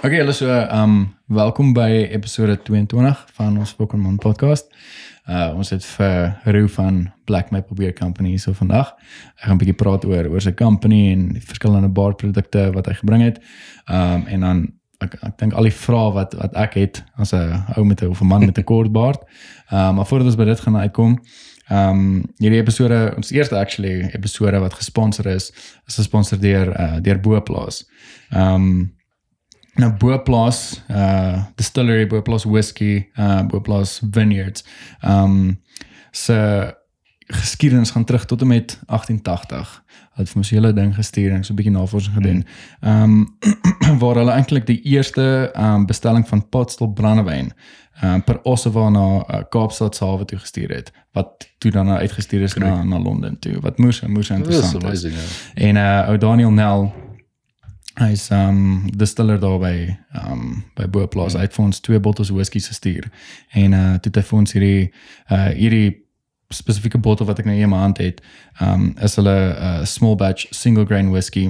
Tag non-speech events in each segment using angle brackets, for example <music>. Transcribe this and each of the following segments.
Okay, hulle so um welkom by episode 22 van ons Spoken Man podcast. Uh ons het vir Roo van Black Maple Beer Company so vandag. Ek gaan 'n bietjie praat oor oor sy company en die verskillende baarprodukte wat hy gebring het. Um en dan ek ek dink al die vrae wat wat ek het as 'n ou met 'n of 'n man met 'n kort baard. Um maar voordat ons by dit gaan uitkom, um hierdie episode ons eerste actually episode wat gesponsor is, is gesponsor deur uh deur Boplaas. Um nou Boplaas uh distillery Boplaas whisky uh Boplaas vineyards um se geskiedenis gaan terug tot en met 1880 het vir ons hele ding gestuur en so 'n bietjie navorsing gedoen. Ehm um, <clears throat> waar hulle eintlik die eerste ehm um, bestelling van potstel brandewyn ehm um, per Ossewa na uh, Kaapstad se hawe toe gestuur het wat toe dan uitgestuur is na na Londen toe. Wat moes moes interessant is. Amazing, yeah. En uh ou Daniel Nel hy's um distiller daar by um by Boplaas mm. uit vir ons twee bottels whisky gestuur en uh toe het hy vir ons hierdie uh hierdie spesifieke bottel wat ek nou in my hand het um is hulle 'n uh, small batch single grain whisky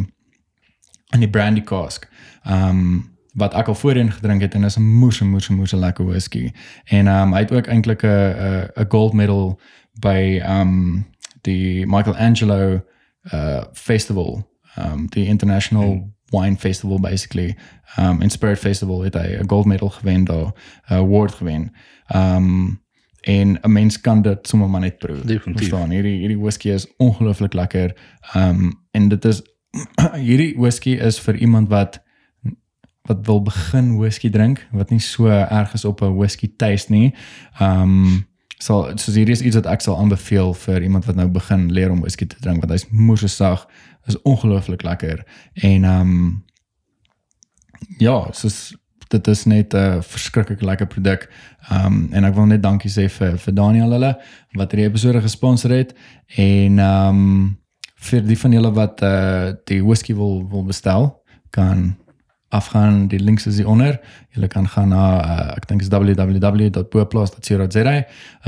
in die brandy cask um wat ek al voorheen gedrink het en is 'n moeë moeë moeë lekker whisky en um hy het ook eintlik 'n 'n gold medal by um die Michelangelo uh festival um die international mm wine festival basically. Um in spirit festival het hy 'n gold medal gewen daar 'n award gewen. Um en 'n mens kan dit sommer maar net proe. Verstaan hierdie hierdie whisky is ongelooflik lekker. Um en dit is <clears throat> hierdie whisky is vir iemand wat wat wil begin whisky drink wat nie so erg is op 'n whisky taste nie. Um so so hierdie is iets wat ek sal aanbeveel vir iemand wat nou begin leer om whisky te drink want hy's moeë sag is ongelooflik lekker en ehm um, ja, soos dit is net 'n verskriklik lekker produk. Ehm um, en ek wil net dankie sê vir vir Daniel hulle wat hierdie episode gesponsor het en ehm um, vir die van julle wat eh uh, die whisky wil wil bestel kan afgaan die links is hier onder. Jy kan gaan na uh, ek dink is www.boplaas.co.za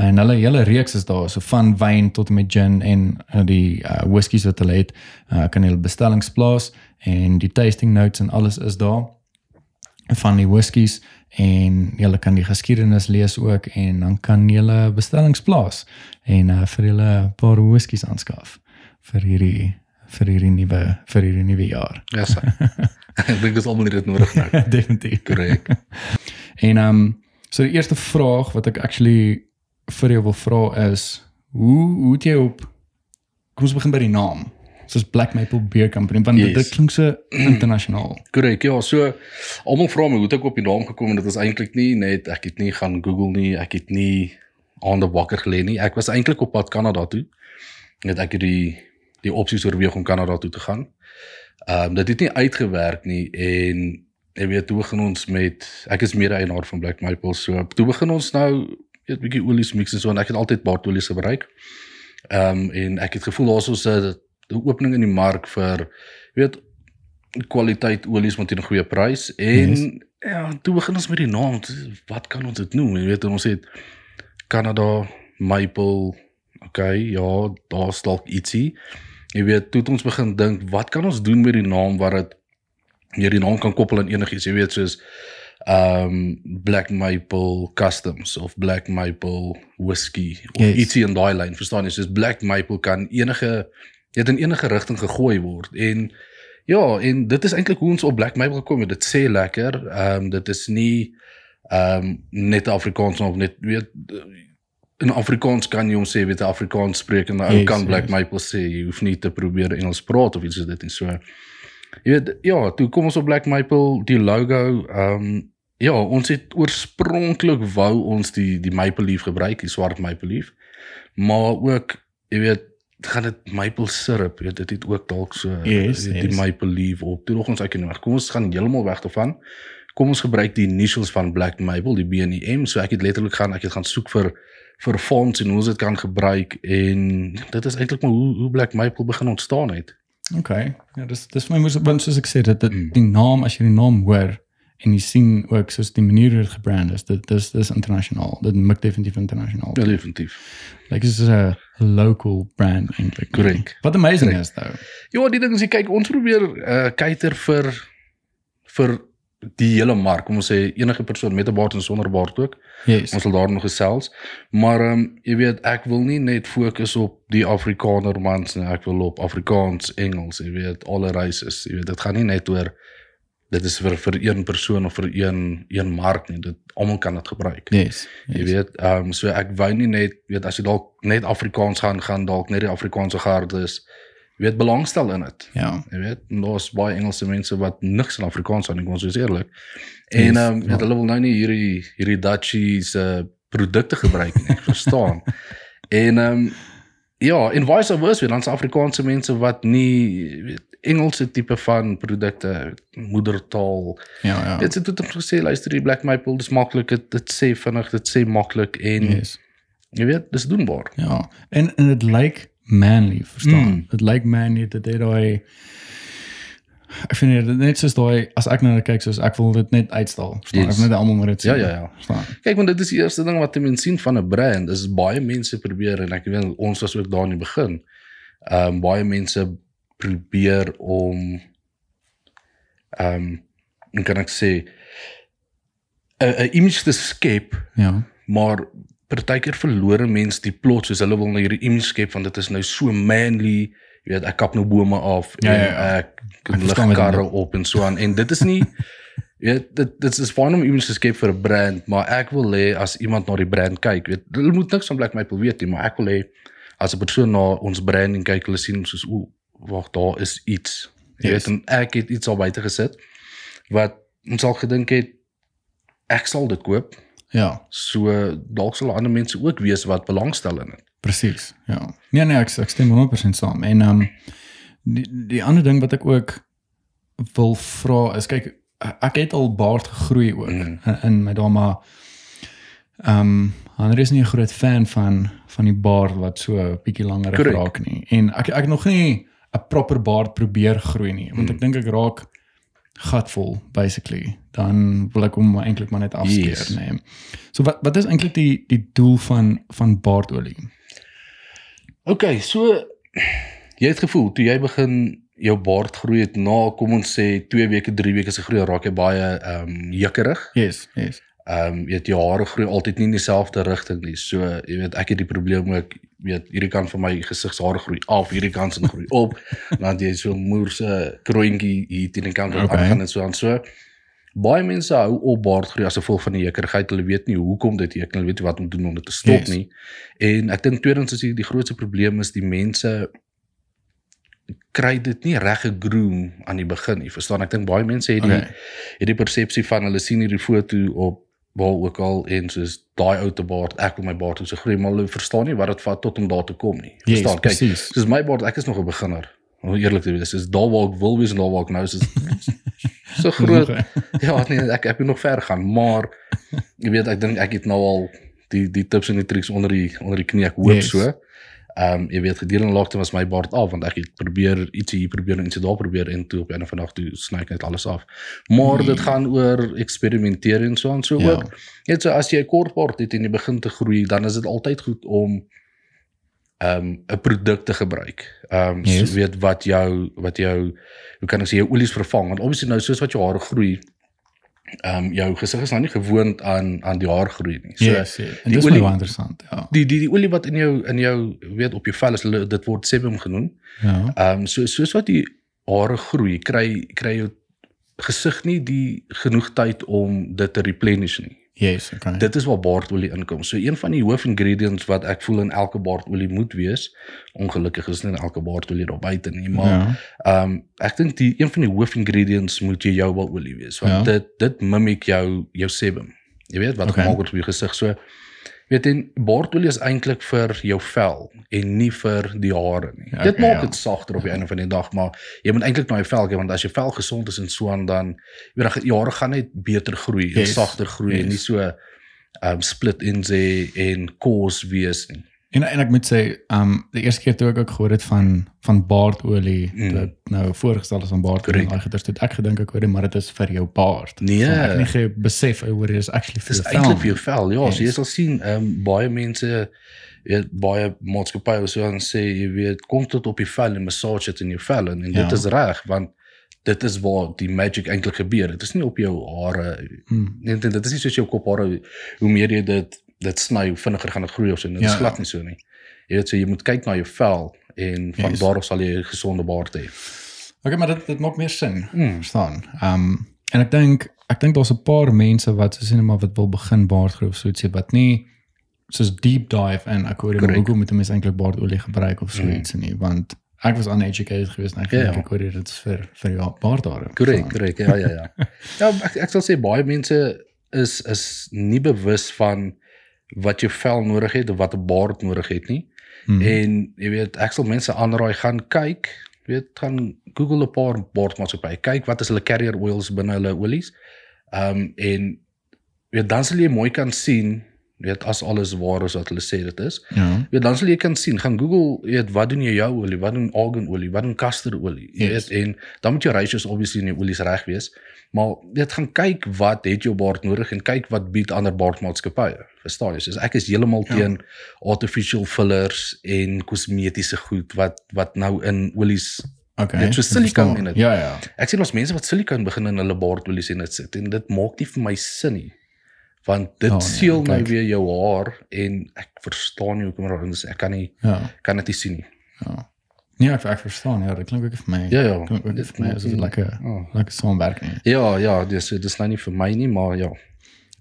en hulle hele reeks is daar so van wyn tot en met gin en uh, die uh, whiskies wat hulle het. Uh, kan jy bestellings plaas en die tasting notes en alles is daar van die whiskies en jy kan die geskiedenis lees ook en dan kan jy bestellings plaas en uh, vir julle 'n paar whiskies aanskaf vir hierdie vir hierdie nuwe vir hierdie nuwe jaar. Ja, so. <laughs> ek dink dis almal dit nodig nou. <laughs> Definitief. Korrek. <laughs> en ehm um, so die eerste vraag wat ek actually vir jou wil vra is hoe hoe het jy op kom ons begin by die naam. Soos Black Maple Beer Company want yes. dit klink so <clears throat> internasionaal. Korrek. Ja, so almal vra my hoe het ek op die naam gekom en dit is eintlik nie net ek het nie gaan Google nie, ek het nie aan die wakker gelê nie. Ek was eintlik op pad Kanada toe. Net ek het die die opsies oorweeg om Kanada toe te gaan. Ehm um, dit het nie uitgewerk nie en jy weet toe begin ons met ek is mede-eienaar van Black Maple so toe begin ons nou weet bietjie olies mix en so en ek het altyd baardolies gebruik. Ehm um, en ek het gevoel daar's so 'n opening in die mark vir weet kwaliteit olies met 'n goeie prys en yes. ja, toe begin ons met die naam. Wat kan ons dit noem? Jy weet ons het Canada Maple. Okay, ja, daar's dalk ietsie jy weet, toe het ons begin dink, wat kan ons doen met die naam wat dit hierdie naam kan koppel aan enigiets, jy weet soos um Black Maple Customs of Black Maple Whiskey of yes. ietsie in daai lyn, verstaan jy? Soos Black Maple kan enige dit in enige rigting gegooi word en ja, en dit is eintlik hoe ons op Black Maple gekom het. Dit sê lekker. Um dit is nie um net Afrikaans of net weet in Afrikaans kan jy hom sê weet 'n Afrikaans sprekende ou yes, kan Black yes. Maple sê jy hoef nie te probeer Engels praat of iets so dit en so. Jy weet ja, toe kom ons op Black Maple die logo ehm um, ja, ons het oorspronklik wou ons die die maple leaf gebruik, die swart maple leaf. Maar ook jy weet gaan dit maple syrup, weet dit het ook dalk so yes, die, die yes. maple leaf op. Toe nog ons ek en kom ons gaan heeltemal weg daarvan. Kom ons gebruik die initials van Black Maple, die B en die M. So ek het letterlik gaan ek het gaan soek vir vir fonds en hoe ons dit kan gebruik en dit is eintlik maar hoe hoe Black Maple begin ontstaan het. OK. Ja, dis dis vir my moes want soos ek sê dit mm. die naam as jy die naam hoor en jy sien ook soos die manier hoe dit gebrand is, dit dis dis internasionaal. Dit maak definitief internasionaal. Ja, definitief. Like is a local brand eintlik. Korrek. Wat amazing Correct. is though. Ja, die ding is jy kyk ons probeer uh cater vir vir die hele mark, kom ons sê enige persoon met 'n baard en sonder baard ook. Yes. Ons sal daar nog gesels. Maar ehm um, jy weet, ek wil nie net fokus op die Afrikaner mans nie, ek wil op Afrikaans, Engels, jy weet, alle races. Jy weet, dit gaan nie net oor dit is vir vir een persoon of vir een een mark nie. Dit almal kan dit gebruik. Yes. Jy yes. weet, ehm um, so ek wou nie net weet as jy dalk net Afrikaans gaan gaan dalk net die Afrikaanse gardes jy weet belangstel in dit. Ja. Jy weet, daar's baie Engelse mense wat niks in Afrikaans aan nie, kom ons wees eerlik. En Yes, ehm um, ja. hulle wil nou nie hierdie hierdie Dutchies uh produkte gebruik nie, <laughs> verstaan. en ehm um, ja, en vice versa, dan se Afrikaanse mense wat nie weet Engelse tipe van produkte moedertaal. Ja, ja. Dit het tot gesê luister die Black Maple, dis maklik, dit dit sê vinnig, dit sê maklik en Yes. jy weet, dis doenbaar. Ja. En en dit lyk manly, verstaan? Mm. Dit lyk manly dat dit daai Ek vind dit net soos daai as ek nou kyk soos ek wil dit net uitstal. Verstaan? Yes. Ek wil net almal moet dit sien. Ja, ja, ja. Verstaan? Kyk, want dit is die eerste ding wat 'n mens sien van 'n brand, is baie mense probeer en ek weet ons was ook daar in die begin. Ehm um, baie mense probeer om ehm um, kan ek sê 'n image te skep, Ja. maar partykeer verloor mense die plot soos hulle wil nou hierdie image skep want dit is nou so manly, jy weet ek kap nou bome af Ja, en ja, ja. ek Ek lig jy karre op en so aan en dit is nie <laughs> Ja, dit dit is fyn om iemand te skep vir 'n brand, maar ek wil hê as iemand na die brand kyk, weet, hulle moet niks van Black Maple weet nie, maar ek wil hê as 'n persoon na ons branding kyk, hulle sien soos o, wag, daar is iets. Jy Yes. weet, en ek het iets al buite gesit wat ons al gedink het ek sal dit koop. Ja. So dalk sal ander mense ook wees wat belangstel in dit. Presies. Ja. Nee nee, ek ek stem 100% saam. En ehm um, die die ander ding wat ek ook wil vra is kyk ek het al baard gegroei ook Mm. in, in my dae maar ehm um, Andre is nie 'n groot fan van van die baard wat so bietjie langer raak nie. En ek ek nog nie 'n proper baard probeer groei nie, want ek dink ek raak gatvol basically. Dan wil ek hom eintlik maar net afskeer, Yes. yes. nee. So wat wat is eintlik die die doel van van baardolie? OK, so jy het gevoel toe jy begin jou baard groei het na kom ons sê 2 weke, 3 weke se groei raak jy baie ehm um, jukkerig. Yes, yes. Ehm um, jy weet jou hare groei altyd nie in dieselfde rigting nie. So jy weet ek het die probleem ook weet hierdie kant van my gesigshare groei af, hierdie kant se groei op. <laughs> Dan jy so moerse kroontjie hier teen die kant wat Okay. aangaan en so aan so. Baie mense hou op baard groei as gevolg van die jukkerigheid. Hulle weet nie hoekom dit nie, hulle weet nie wat om doen om dit te stop Yes. nie. En ek dink tweedens is die, die grootste probleem is die mense kry dit nie reg gegroom aan die begin nie. Verstaan? Ek dink baie mense het die Okay. het die persepsie van hulle sien hierdie foto op waar ook al en soos daai ou te baard, ek wil my baard so groei, maar hulle verstaan nie wat dit vat tot om daar te kom nie. Yes, Verstaan? Kyk, presies. soos my baard, ek is nog 'n beginner. Om eerlik te wees, is daar waar ek wil wees en daar waar ek nou is, is <laughs> so groot. <laughs> Ja, nee, ek ek moet nog ver gaan, maar jy weet, ek dink ek het nou al die die tips en die triks onder die onder die knie, ek hoop Yes. so. Ehm um, jy weet gedurende lockdown was my baard af want ek het probeer ietsie hier probeer en ietsie daar probeer en toe op 'n van dag toe sny ek net alles af. Maar Nee. dit gaan oor eksperimenteer en so aan so Ja. ook. Net so as jy 'n kort baard het en jy begin te groei, dan is dit altyd goed om ehm um, 'n produk te gebruik. Ehm um, Yes. so weet wat jou wat jou hoe kan ek sê jou olies vervang want obviously nou soos wat jou hare groei ehm um, jou gesig is nou nie gewoond aan aan die haar groei nie. So yes, yes. En dis olie- baie interessant, ja. die die die olie wat in jou in jou weet op jou vel is hulle dit word sebum genoem. Ja. Ehm um, so soos wat die hare groei, kry kry jou gesig nie die genoeg tyd om dit te replenish nie. Yes, okay. Dit is waar baardolie inkom. So een van die hoof ingredients wat ek voel in elke baardolie moet wees, ongelukkig is nie in elke baardolie daar buite nie, maar ja. ehm um, ek dink die een van die hoof ingredients moet jou olie wees want Ja. dit dit mimiek jou jou sebum. Jy weet wat Okay. gemaak word op jou gesig. So weet en baardolie is eintlik vir jou vel en nie vir die hare nie. Ja, dit okay, maak ja. dit sagter op die einde van die dag, maar jy moet eintlik na jou vel kyk want as jou vel gesond is en so aan dan jy weet jou hare gaan net beter groei en Yes, sagter groei en yes. nie so um, split in sy en kos wees nie. En en ek moet sê, ehm um, die eerste keer toe ek ook gehoor het van van baardolie, Mm. dit nou voorgestel is aan baardolie, Correct. daai goeders het ek gedink ek hoor dit, maar dit is vir jou baard. Nee. So, ek het nie besef oor dit is actually vir Dis jou eintlik vel vir jou vel. Ja, yes. so jy sal sien ehm um, baie mense weet baie maatskappye so aan sê jy weet kom tot op die vel en massage dit in jou vel en, en dit Ja. is reg want dit is waar die magic eintlik gebeur. Dit is nie op jou hare. Hmm. Nee, dit dit is nie soos jou kophare hoe meer jy dit dit sny, hoe vinniger gaan dit groei of so. Dit is Ja. glad nie so nie. Jy weet so jy moet kyk na jou vel en van Yes. daar af sal jy 'n gesonde baard hê. Okay, maar dit dit maak meer sin. Mm. Verstaan. Ehm um, en ek dink ek dink daar's 'n paar mense wat soos net maar wat wil begin baardgroei of so ietsie wat nie soos deep dive en ek hoor Correct. hoekom moet 'n mens eintlik baardolie gebruik of so Mm. iets nie want ek was uneducated geweest en ek Ja, dink ja. ek hoor dit is vir vir jou baardhare. Korrek, korrek. Ja, ja, ja. ja, <laughs> ek ek sal sê baie mense is is nie bewus van wat jou vel nodig het of wat 'n baard nodig het nie. Hmm. En jy weet, ek sal mense aanraai gaan kyk, weet, gaan Google 'n paar baardmaatskappye, kyk wat is hulle carrier oils binne hulle olies. Ehm um, en weet dan sal jy mooi kan sien, weet as alles waar is wat hulle sê dit is. Ja. Ja, dan sal jy kan sien, gaan Google, weet, wat doen jy jou olie, wat doen arganolie, wat doen castorolie, jy Yes. weet, en dan moet jou ratios obviously in jou olies reg wees. Maar jy gaan kyk wat het jou baard nodig en kyk wat bied ander baardmaatskappye. Verstaan jy? So ek is heeltemal Ja. teen artificial fillers en kosmetiese goed wat wat nou in olies. Okay. So ek silikon in dit. Ja, ja. Ek sien ons mense wat silikon begin in hulle baardolies en dit sit en dit maak nie vir my sin nie. Want dit Oh, nee, seël nou kyk. weer jou haar en ek verstaan nie hoekom is. Ek kan nie Ja. kan dit nie sien nie. Ja. Nee, ek ek verstaan. Ja, dit klink ook vir my. Ja, ja. Klink ook vir my asof dit lekker Oh. lekker saamwerk nie. Ja, ja, dis dis nou nie vir my nie, maar ja.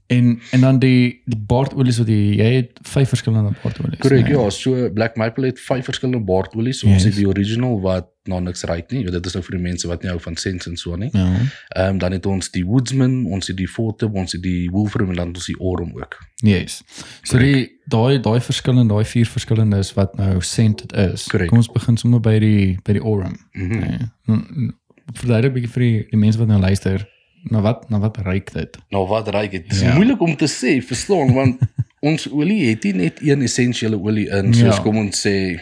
En en dan die die baardolies wat jy jy het vyf verskillende baardolies. Korrek, nee? ja, so Black Maple het vyf verskillende baardolies. Ons Yes. het die original wat na niks ruik nie. Dit is nou vir die mense wat nie hou van scents en so nie. Ja. Ehm um, dan het ons die Woodsman, ons het die Fortip, ons het die Wolfram en dan ons die Aurum ook. Yes. So die daai daai verskillende daai vier verskillende is wat nou scented is. Korrek. Kom ons begin sommer by die by die Aurum. Mhm. Nee. Mm, Verduidelik 'n bietjie vir die, die mense wat nou luister. Na wat na wat ruik dit? Nou wat ruik dit? Dis Ja. ja. moeilik om te sê, verstaan, want <laughs> ons olie het nie net een essensiële olie in, soos Ja. kom ons sê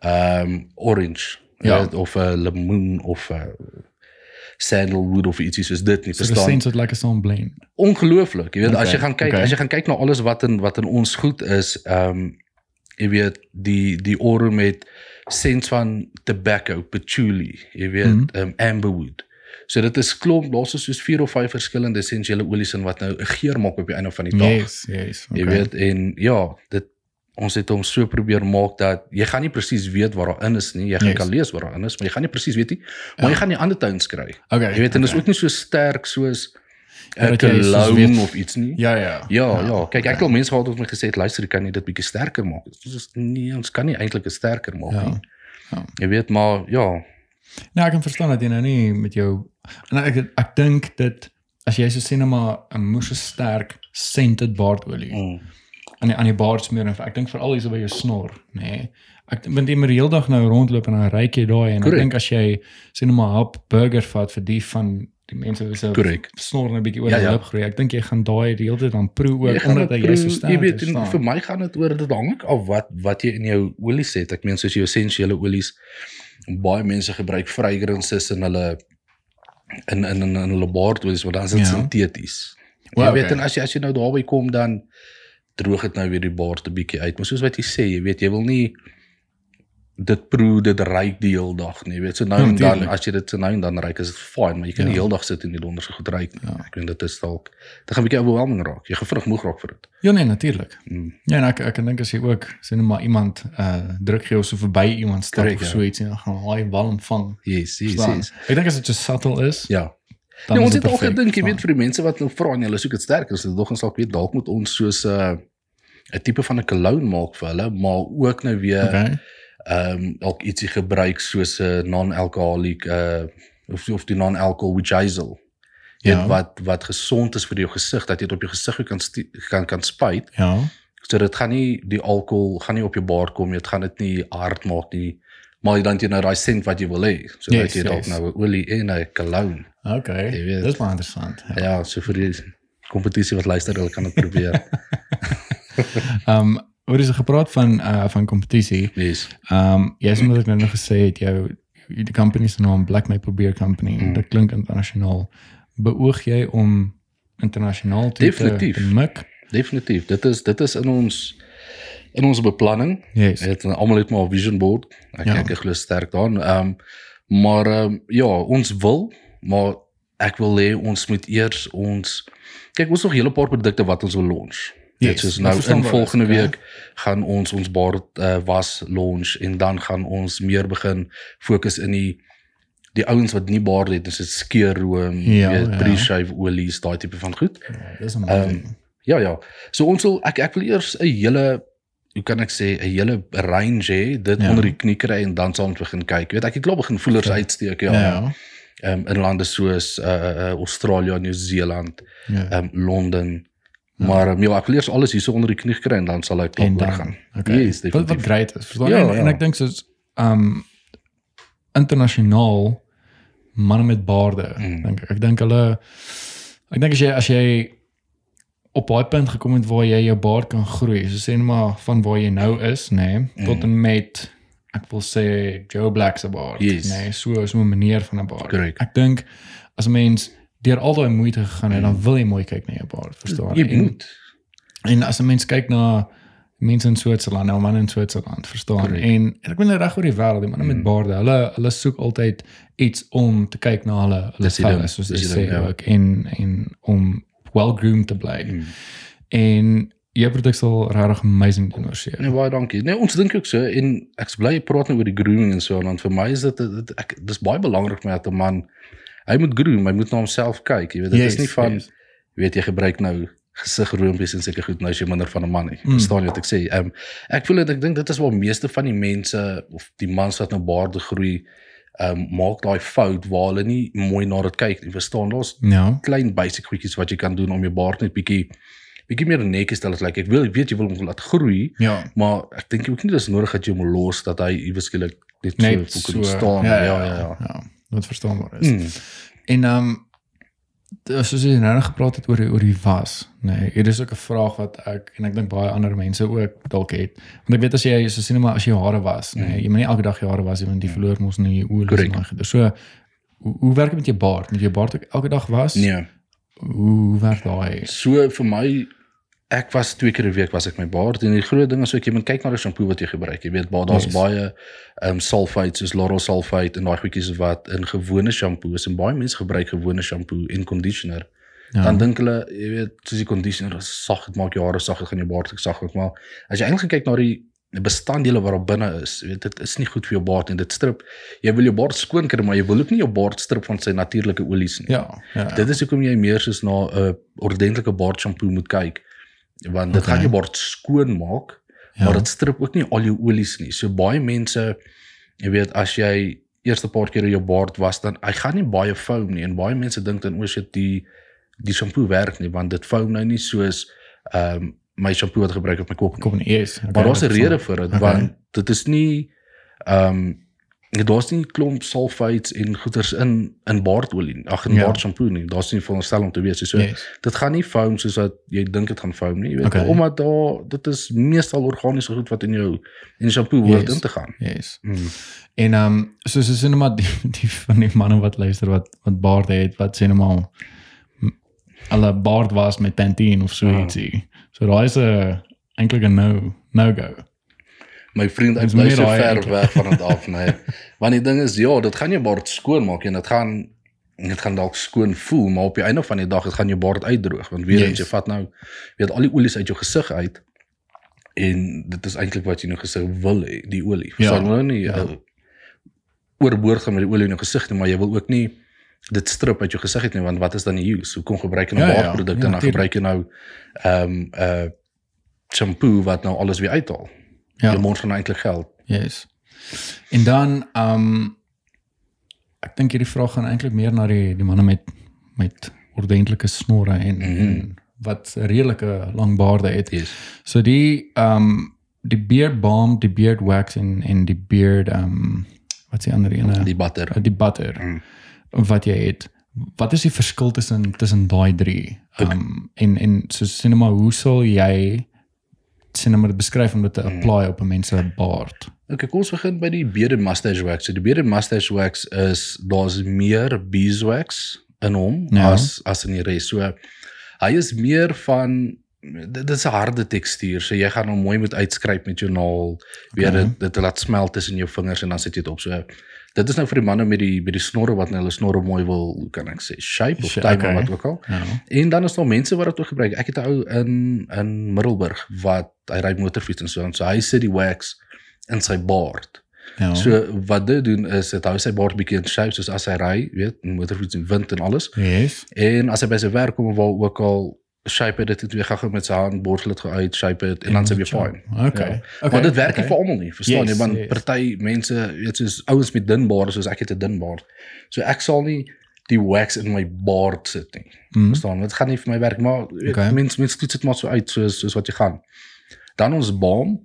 ehm um, orange Ja. ja. of 'n lemoen of 'n sandalwood of ietsie soos dit nie, So verstaan? scents het lekker saam blend. ongelooflik. Jy weet Okay, as jy gaan kyk, okay. as jy gaan kyk na alles wat in wat in ons goed is, ehm um, jy weet die die Aurum met scents van tobacco, patchouli, jy weet, Mhm. ehm um, amberwood. So dit is klomp, daar's soos 4 of 5 verskillende essensiële olies in wat nou 'n geur maak op die einde van die dag. Yes, yes. Jy weet en ja, dit ons het hom so probeer maak dat jy gaan nie presies weet wat daarin is nie. Jy gaan Yes. kan lees wat daarin is, maar jy gaan nie presies weet nie. Maar Ja. jy gaan die ander tones kry. Okay. Jy weet en dit is okay. ook nie so sterk soos Ja, 'n dat jy soos cologne weet- of iets nie. Ja, ja. Ja, ja, kyk ek okay. het al mense gehad wat my gesê het luister, kan jy dit bietjie sterker maak? Dit is nee, ons kan nie eintlik 'n sterker maak Ja. nie. Ja. Jy weet maar ja, Nou, ek kan verstaan dat jy nou nie met jou en ek ek dink dit as jy so sê net maar 'n moeë sterk scented baardolie mm, aan die aan die baard smeer en ek dink veral hier so by jou snor, nê. Nee. Ek want jy moet die hele dag nou rondloop en dan ryk jy daai en Correct. ek dink as jy sê net maar hap burger vat vir die van die mense wat se snor net 'n bietjie oor Ja, die ja. lip groei. Ek dink jy gaan daai die hele tyd dan proe jy ook omdat dit jy so sterk jy weet en vir my gaan dit oor dit hang ook af wat wat jy in jou olie sit. Ek meen soos jou essensiële olies baie mense gebruik fragrances in hulle in in in, in baardolies, want dan is dit Ja. sinteties. Jy weet okay. en as jy as jy nou daarby kom dan droog dit nou weer die baard 'n bietjie uit. Maar soos wat jy sê, jy weet jy wil nie dit proe dit ryk die hele dag nie. Weet so nou Ja, en dan natuurlijk. as jy dit so nou en dan ryk is dit fyn, maar jy kan Ja. die hele dag sit en die donder so goed ryk nie. Ja. Ek weet dit is dalk dit gaan 'n bietjie overwhelming raak. Jy vinnig moeg raak vir dit. Ja nee, natuurlik. Mm. Ja, en ek ek dink as jy ook net maar iemand uh druk gee of so verby iemand stap Correct, of ja. so iets en dan gaan hy walm vang. Yes, yes, Verstaan? yes. Ek dink as dit so subtle is, Ja. dan Ja, is ons dit het perfek, gedink, jy weet vir die mense wat nou vra en hulle soek dit sterker, so dog ons dalk weet dalk moet ons soos 'n uh, 'n tipe van 'n cologne maak vir hulle, maar ook nou weer Okay. Ehm um, dalk ietsie gebruik soos 'n non-alcoholic uh of of die non-alcohol witch hazel. Ja. Ja. wat wat gesond is vir jou gesig dat jy dit op jou gesig kan kan kan spuit. Ja. So dit gaan nie die alkohol gaan nie op jou baard kom nie, dit gaan dit nie hard maak nie. Maar dan het jy nou daai scent wat jy wil hê. So Yes, dat jy dalk yes. nou 'n olie en 'n cologne. Okay. Weet. Dis baie interessant. Ja. Ja, so vir die kompetisie wat luister, hulle kan dit probeer. <laughs> Ehm um, oor is gepraat van uh van kompetisie. Yes. Ehm um, jy het net ek nou nog gesê het jou die company se naam Black Maple Beer Company. Mm. Dit klink internasionaal. Beoog jy om internasionaal te Definitief. te mik? Definitief. Dit is dit is in ons in ons beplanning. Yes. Het almal het maar 'n vision board. Ek Ja. kyk ek glo sterk daarin. Ehm um, Maar ehm um, ja, ons wil, maar ek wil hê ons moet eers ons kyk ons nog 'n hele paar produkte wat ons wil launch. Dit Yes, is wat nou in is, volgende oké. week gaan ons ons baard uh, was launch en dan gaan ons meer begin fokus in die die ouens wat nie baard het, dis dit skeerroom, Ja, weet ja. pre-shave olies, daai tipe van goed. Ja, dis amazing. Ja ja. So ons wil ek ek wil eers 'n hele hoe kan ek sê 'n hele range hê, dit Ja. onder die knie kry en dan sal ons begin kyk. Weet ek het klaar begin voelers Ja. uitsteek ja. ja. ja. ja. Um, in lande soos uh, uh, Australië, Nieu-Seeland, ja. um, Londen. Maar um, ja, ek wil eers alles hierso onder die knie kry en dan sal en klaar dan gaan. okay. Yes, wat wat definitief. great is verstaan Ja, en, en ja. ek dink soos um internasionaal manne met baarde Mm. dink ek ek dink hulle ek dink as jy as jy op daai punt gekom het waar jy jou baard kan groei so sê net maar van waar jy nou is nê nee, Mm. tot en met ek wil sê Joe Black se baard Yes. nê nee, so so 'n manier van 'n baard Correct. ek dink as 'n mens deur al daai moeite gegaan het dan wil jy mooi kyk na jou baard verstaan Jy En- moet. En as 'n mens kyk na mense in Switserland, nou man in Switserland, verstaan. Correct. En, en ek bedoel reg oor die wêreld, die manne met Mm. baarde, hulle hulle soek altyd iets om te kyk na hulle hulle velle, soos jy die sê ja. ook en en om well groomed te bly. Mm. En jou produk sal regtig amazing doen oor seker. Nee, baie dankie. Nee, ons dink ook so en ek's bly jy praat nou oor die grooming en so en dan vir my is dit dit ek dis baie belangrik vir my dat 'n man hy moet groom, hy moet na homself kyk, jy weet dit is nie van yes. jy weet jy gebruik nou gesigroompies en seker goed nou is jy minder van 'n man nie. Mm. Verstaan jy wat ek sê? Ehm um, ek voel dit ek dink dit is waar meeste van die mense of die mans wat nou baarde groei ehm um, maak daai fout waar hulle nie mooi na dit kyk nie. Verstaan? Daar's Ja. klein basic goedjies wat jy kan doen om jou baard net bietjie bietjie meer netjies te laat lyk. Ek wil ek weet jy wil hom laat groei, Ja. maar ek dink ook nie dis nodig dat jy hom los dat hy iewes skielik net Net so so. staan. Ja, Ja ja ja. ja. Wat verstaanbaar is. Mm. En ehm um, soos jy nou nog gepraat het oor die, oor die was, nê. Nee, hier is ook 'n vraag wat ek en ek dink baie ander mense ook dalk het. Want ek weet as jy so sien maar as jy hare was, nê, nee, jy moet nie elke dag jou hare was nie want die verloor mos nie jou olie Correct. en daai. So hoe, hoe werk dit met jou baard? Moet jy baard ook elke dag was? Nee. Hoe, hoe werk daai? So vir my ek was twee keer 'n week was ek my baard en die groot ding is ook jy moet kyk na die shampoo wat jy gebruik. Jy weet baie daar's Yes. baie ehm um, sulfites soos laurel sulfite en daai goedjies wat in gewone shampoo is en baie mense gebruik gewone shampoo en conditioner. Ja. Dan dink hulle, jy weet, soos die conditioner is sag, dit maak jou hare sag, dit gaan jou baard ook sag maak, maar as jy eintlik kyk na die bestanddele wat daar binne is, jy weet dit is nie goed vir jou baard en dit strip. Jy wil jou baard skoon kry, maar jy wil ook nie jou baard strip van sy natuurlike olies nie. Ja, ja. Dit is hoekom jy meer soos na 'n ordentlike baard shampoo moet kyk. Want dit Okay. gaan jou baard skoon maak, ja. maar dit strip ook nie al jou olies nie. So baie mense jy weet as jy eerste paar keer jou baard was dan hy gaan nie baie foam nie en baie mense dink dan o shit die die shampoo werk nie want dit foam nou nie soos ehm um, my shampoo wat gebruik op my kop nie. kom in eers. Okay, Maar daar's 'n rede vir dit Okay. want dit is nie ehm um, daar's nie klomp sulfites en goeters in in baardolie. Ag in Ja. baard shampoo nie. Daar's nie veronderstel om te wees nie. So Yes. dit gaan nie foam soos wat jy dink dit gaan foam nie. Jy weet Okay. omdat daar dit is meestal organiese goed wat in jou in die shampoo hoort Yes. in te gaan. Yes. Mm. En ehm um, so so sien maar die <laughs> die van die manne wat luister wat wat baard het, wat sê net maar m- hulle baard was met Pantene of so Ja. ietsie. So daai is 'n eintlik 'n no no go. My vriend, Dis bly so ver eintlik. weg van dit af, nee. <laughs> Want die ding is ja, dit gaan jou baard skoon maak en dit gaan dit gaan dalk skoon voel, maar op die einde van die dag dit gaan jou baard uitdroog want weer Yes. eens jy vat nou weet al die olies uit jou gesig uit en dit is eintlik wat jy nou gesig wil hê, die olie. Ja. Verstaan nou nie Ja. uh, oorboord gaan met die olie in jou gesig nie, maar jy wil ook nie dit strip uit jou gesig uit nie want wat is dan die use? Hoekom gebruik jy nou Ja, ja. baardprodukte Ja, en dan gebruik jy nou ehm um, uh shampoo wat nou alles weer uithaal? Ja. Jou mond gaan eintlik geld. Yes. En dan ehm um, ek dink hierdie vraag gaan eintlik meer na die die manne met met ordentlike snorre en, mm. -hmm. en wat redelike lang baarde het. Yes. So die ehm um, die beard balm, die beard wax en en die beard ehm um, wat die ander ene? Die butter. Die butter Mm. wat jy het. Wat is die verskil tussen tussen daai drie? Ehm um, en en so sê net maar hoe sal jy sê net maar dit beskryf om dit te Mm. apply op 'n mens se baard? Okay, kom ons begin by die beard and mustache wax. So die beard and mustache wax is daar's meer beeswax in hom Ja. as as in die res. So hy is meer van dit is 'n harde tekstuur. So jy gaan hom mooi moet uitskryp met jou naal, weer Okay. dit dit laat smelt tussen jou vingers en dan sit jy dit op. So dit is nou vir die manne met die met die snorre wat nou hulle snorre mooi wil, hoe kan ek sê, shape of time okay. wat ook al. Ja. En dan is daar mense wat dit ook gebruik. Ek het 'n ou in in Middelburg wat hy ry motorfiets en so en so hy sit die wax in sy baard. Ja. So wat dit doen is dit hou sy baard bietjie in shape soos as hy ry, weet, motorfiets en wind en alles. yes. En as hy by sy werk kom of waar ook al shape dit het weer gou met sy hand borstel dit uit, shape dit en dan sy weer fyn. Okay. Ja. okay. Maar dit werk okay. nie vir almal nie, verstaan Yes, jy? Want yes. party mense, weet soos ouens met dun baarde soos ek het 'n dun baard. So ek sal nie die wax in my baard sit nie. Mm. Verstaan? Dit gaan nie vir my werk, maar Okay. mens mens toets dit maar so uit soos soos wat jy gaan. Dan ons balm.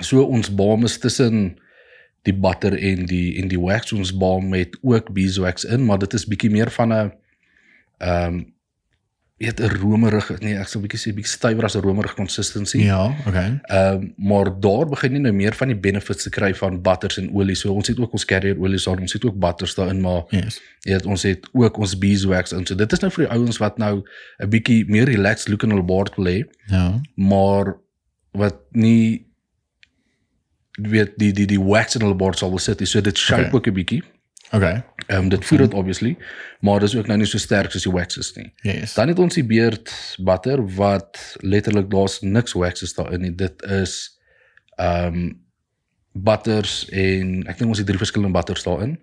So ons balm is tussen die butter en die en die wax. Ons balm met ook beeswax in, maar dit is bietjie meer van 'n ehm um, weet 'n romerige, nee, ek sal bietjie sê bietjie stywer as 'n romerige consistency. Ja, okay. Ehm um, maar daar begin jy nou meer van die benefits te kry van butters en olie. So ons het ook ons carrier olie daar, ons het ook butters daarin, maar Yes. jy weet ons het ook ons beeswax in. So dit is nou vir die ouens wat nou 'n bietjie meer relaxed look in hulle baard wil hê, Ja. maar wat nie weet die die die wax in hulle baard sal wil sit. So dit shape Okay. ook 'n bietjie. Okay. Ehm um, dit voer dit obviously, maar dis ook nou nie so sterk soos die wax is nie. Yes. Dan het ons die beard butter wat letterlik daar's niks waxes daarin nie. Dit is ehm um, butters en ek dink ons het drie verskillende butters daarin.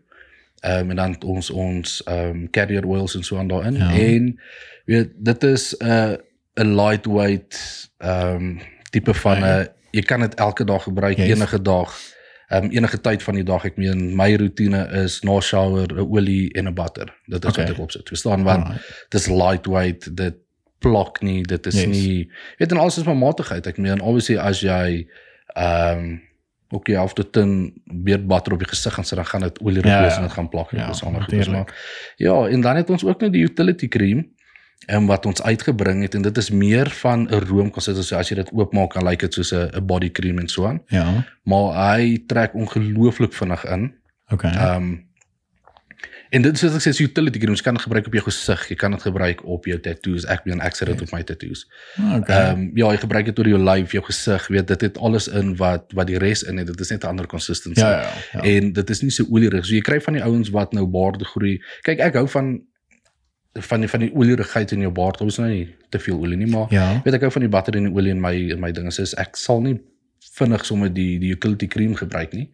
Ehm um, en dan ons ons ehm um, carrier oils en so aan daarin. Ja. En weet dit is 'n uh, 'n lightweight ehm um, tipe van 'n Okay. jy kan dit elke dag gebruik, Yes. enige dag. Um, enige tyd van die dag. Ek meen my roetine is na shower 'n olie en 'n butter. Dit is Okay. wat ek opsit. Verstaan want Alright. dis lightweight, dit plak nie, dit is Yes. nie weet en alles is maar matigheid. Ek meen obviously as jy ehm um, ook jy halfte tin beerdbutter op die gesig gaan sit dan gaan dit olie Ja, wees ja. en dit gaan plak Ja, ja, dis ander goed. is. Maar ja, en dan het ons ook nou die utility cream en wat ons uitgebring het en dit is meer van 'n roomkonsistensie. As jy dit oopmaak kan lyk dit soos 'n body cream en so aan. Ja. Maar hy trek ongelooflik vinnig in. Okay. Ehm um, en dit is soos ek sê, utility cream, jy kan dit gebruik op jou gesig, jy kan dit gebruik op jou tattoos. Ek meen ek sit dit op my tattoos. okay. Ehm um, ja, jy gebruik dit oor jou lyf, jou gesig, weet dit het alles in wat wat die res in het. Dit is net 'n ander consistency. ja, ja, ja. En dit is nie so olierig. So jy kry van die ouens wat nou baarde groei. Kyk, ek hou van van die van die olierigheid in jou baard. Ons nou nie te veel olie nie, maar Ja. weet ek hou van die butter en die olie in my in my dinge. So ek sal nie vinnig sommer die die utility cream gebruik nie.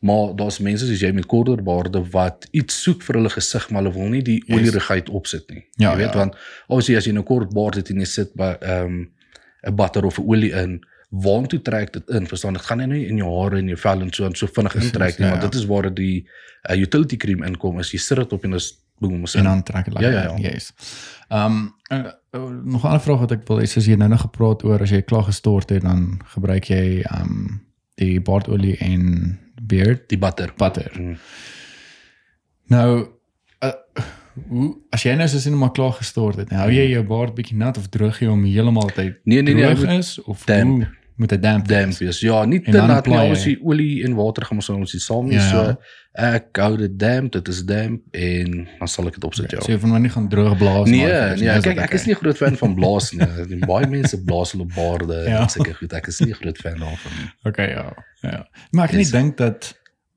Maar daar's mense soos jy met korter baarde wat iets soek vir hulle gesig, maar hulle wil nie die Yes. olierigheid opsit nie. Ja, jy weet ja. want obviously as jy 'n kort baard het en jy sit by ehm um, 'n butter of 'n olie in, waartoe trek dit in? Verstaan, dit gaan nie net in jou hare en jou vel en so en so vinnig intrek nie, ja, ja. dit is waar die uh, utility cream inkom. As jy sit dit op en dis boom, is En dan trek dit Ja, ja, ja. Yes. Ehm um, uh, nog 'n ander vraag wat ek wil hê, soos jy nou nog gepraat oor as jy klaar gestort het, dan gebruik jy ehm um, die baardolie en beard die butter. butter. Mm. Nou uh, hoe as jy nou soos net maar klaar gestort het, hou jy jou baard bietjie nat of droog jy hom heeltemal tyd Nee, nee, nee, moet is of damp. hoe moet dit damp damp wees? wees. Ja, nie te nat nie, jy. jy olie en water gaan ons ons die saam nie Ja, so. ja. Ek hou dit damp, dit is damp en dan sal ek dit opsit ja. So jy van my nie gaan droog blaas Nee, maar nee, kyk ek is nie 'n groot fan van blaas nie. <laughs> Baie mense blaas hulle op baarde Ja. en sulke goed. Ek is nie 'n groot fan daarvan nie. <laughs> Okay, ja. Ja. Maar ek yes. dink dat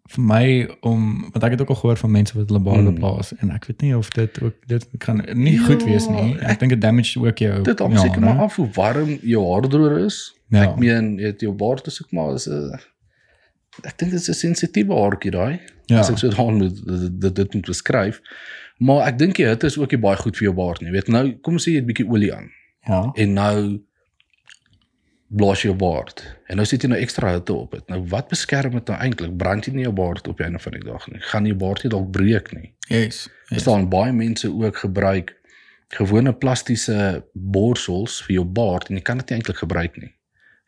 vir my om want ek het ook al gehoor van mense wat hulle baarde Mm. blaas en ek weet nie of dit ook dit kan nie goed Ja, wees nie. Ek ek- dink dit damage ook jou. Dit hang ja, seker maar af hoe warm jou haardroër is. Ja. Ek meen, jy het jou baard is ook maar is 'n ek dink dit is 'n sensitiewe haartjie daai. Ja. As ek so daan moet dit dit, dit moet beskryf. Maar ek dink die hitte is ook nie baie goed vir jou baard nie. Jy weet nou, kom sê jy het 'n bietjie olie aan. Ja. en nou blaas jy jou baard en nou sit jy nou ekstra hitte op dit. Nou wat beskerm dit nou eintlik? Brand jy nie jou baard op einde van die dag nie. Gaan jy baard nie dalk breek nie. Yes. Yes. yes. staan baie mense ook gebruik gewone plastiese borsels vir jou baard en jy kan dit nie eintlik gebruik nie.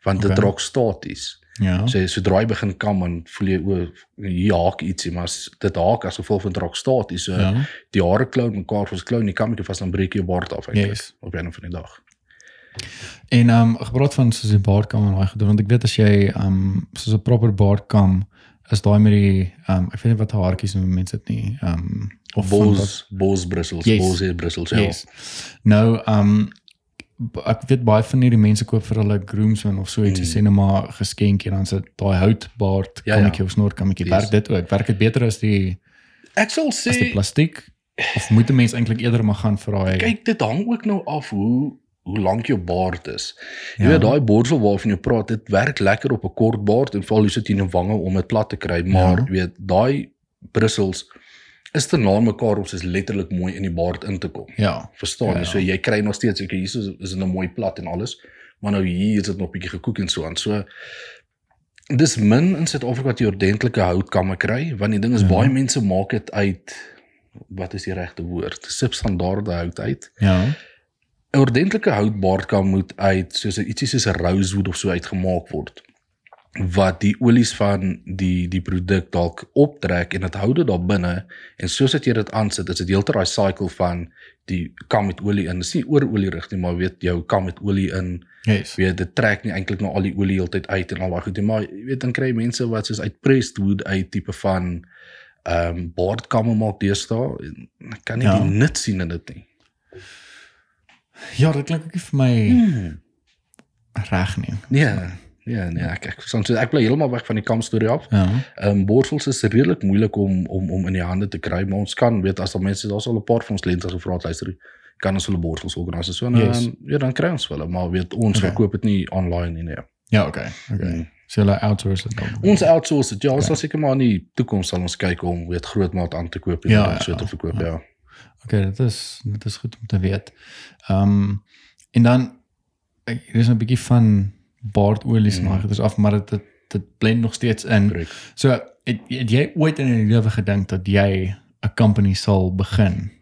Want dit Okay. raak staties. Ja. So sodra jy begin kam en voel jy o hier haak ietsie maar dit haak as gevolg van dit raak staties. So Ja. die hare klou mekaar vas klou en jy kam ek vas dan breek jy jou baard af eintlik Yes. op die einde van die dag. En ehm um, gepraat van soos die baardkam en daai gedoen want ek weet as jy ehm um, soos 'n proper baardkam is daai met die ehm um, ek weet nie wat haartjies noem mense dit nie. Ehm um, of Bos bos bristles, Yes. bos hair bristles. Ja. Yes. Nou, ehm um, ek weet baie van hierdie mense koop vir hulle groomsmen of so iets, Mm. sê net maar geskenkie en dan sit daai houtbaard Ja, ja, ja. kommetjie of snorkammetjie. Yes. Werk dit ook? Werk dit beter as die Ek sal as die sê plastiek? Of moet 'n mens eintlik eerder maar gaan vir daai kyk dit hang ook nou af hoe hoe lank jou baard is. Jy Ja. weet daai borsel waarvan jy praat, dit werk lekker op 'n kort baard en veral jy sit in 'n wange om dit plat te kry, maar Ja. weet daai bristels is te na mekaar om soos letterlik mooi in die baard in te kom. Ja. Verstaan Ja, jy? ja. So jy kry nog steeds ek hier is is nou mooi plat en alles, maar nou hier is dit nog bietjie gekook en so aan. So dis min in Suid-Afrika wat jy ordentlike houtkamme kry, want die ding is Ja. baie mense maak dit uit wat is die regte woord? Substandaarde hout uit. Ja. 'n Ordentlike houtbaardkam moet uit soos 'n ietsie soos 'n rosewood of so uitgemaak word wat die olies van die die produk dalk optrek en dit hou dit daar binne en soos dat jy dit aansit is dit heeltyd daai cycle van die kam met olie in. Dis nie oor olie rig nie, maar weet jou kam met olie in. Yes. Weet dit trek nie eintlik nou al die olie heeltyd uit en al daai goed nie, maar jy weet dan kry mense wat soos uit pressed wood uit tipe van ehm um, baardkamme maak deesdae en ek kan nie Ja. die nut sien in dit nie. Ja, dit klink ook vir my Hmm. reg nie. Nee. Ja, nee, ek ek verstaan so ek bly heeltemal weg van die kam storie af. Ja. Ehm um, borsels is redelik moeilik om om om in die hande te kry, maar ons kan weet as daar mense daar's al 'n paar van ons kliënte gevra het luister, kan ons hulle borsels organiseer so en Yes. ja, dan kry ons hulle, maar weet ons Okay. verkoop dit nie online nie. Nee. Ja, okay. Okay. Mm. So hulle outsource dit dan. Ons outsource dit. Ja, ons Okay. sal seker maar in die toekoms sal ons kyk om weet groot maat aan te koop en Ja, ja, ja, so te verkoop, ja. ja. Okay, dit is dit is goed om te weet. Ehm um, en dan ek- hier is 'n bietjie van baardolies Mm. mm. maar dit is af maar dit dit, blend nog steeds in. Korrek. So het, het jy ooit in jou lewe gedink dat jy 'n company sal begin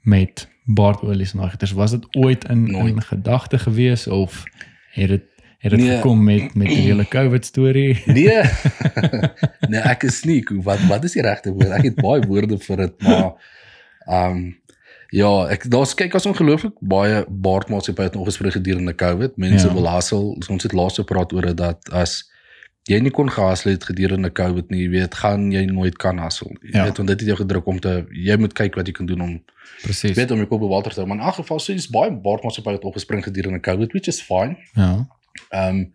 met baardolies en agters? Was dit ooit in Nooit. in gedagte gewees of het dit het dit Nee. gekom met met die hele COVID storie? <laughs> Nee. nee, ek is nie wat wat is die regte woord? Ek het baie woorde vir dit, maar ehm um, ja, ek daar's kyk as ongelooflik baie baardmaatskappye het nog gespring gedurende COVID. Mense Ja. wil hassel. Ons het laas gepraat oor dit dat as jy nie kon gehassel het gedurende COVID nie, jy weet, gaan jy nooit kan hassel. Jy Ja. weet, want dit het jou gedruk om te jy moet kyk wat jy kan doen om Presies. weet om jou kop bo water te hou. Maar in elk geval sê dis baie baardmaatskappye het opgespring gedurende COVID, which is fine. Ja. Ehm um,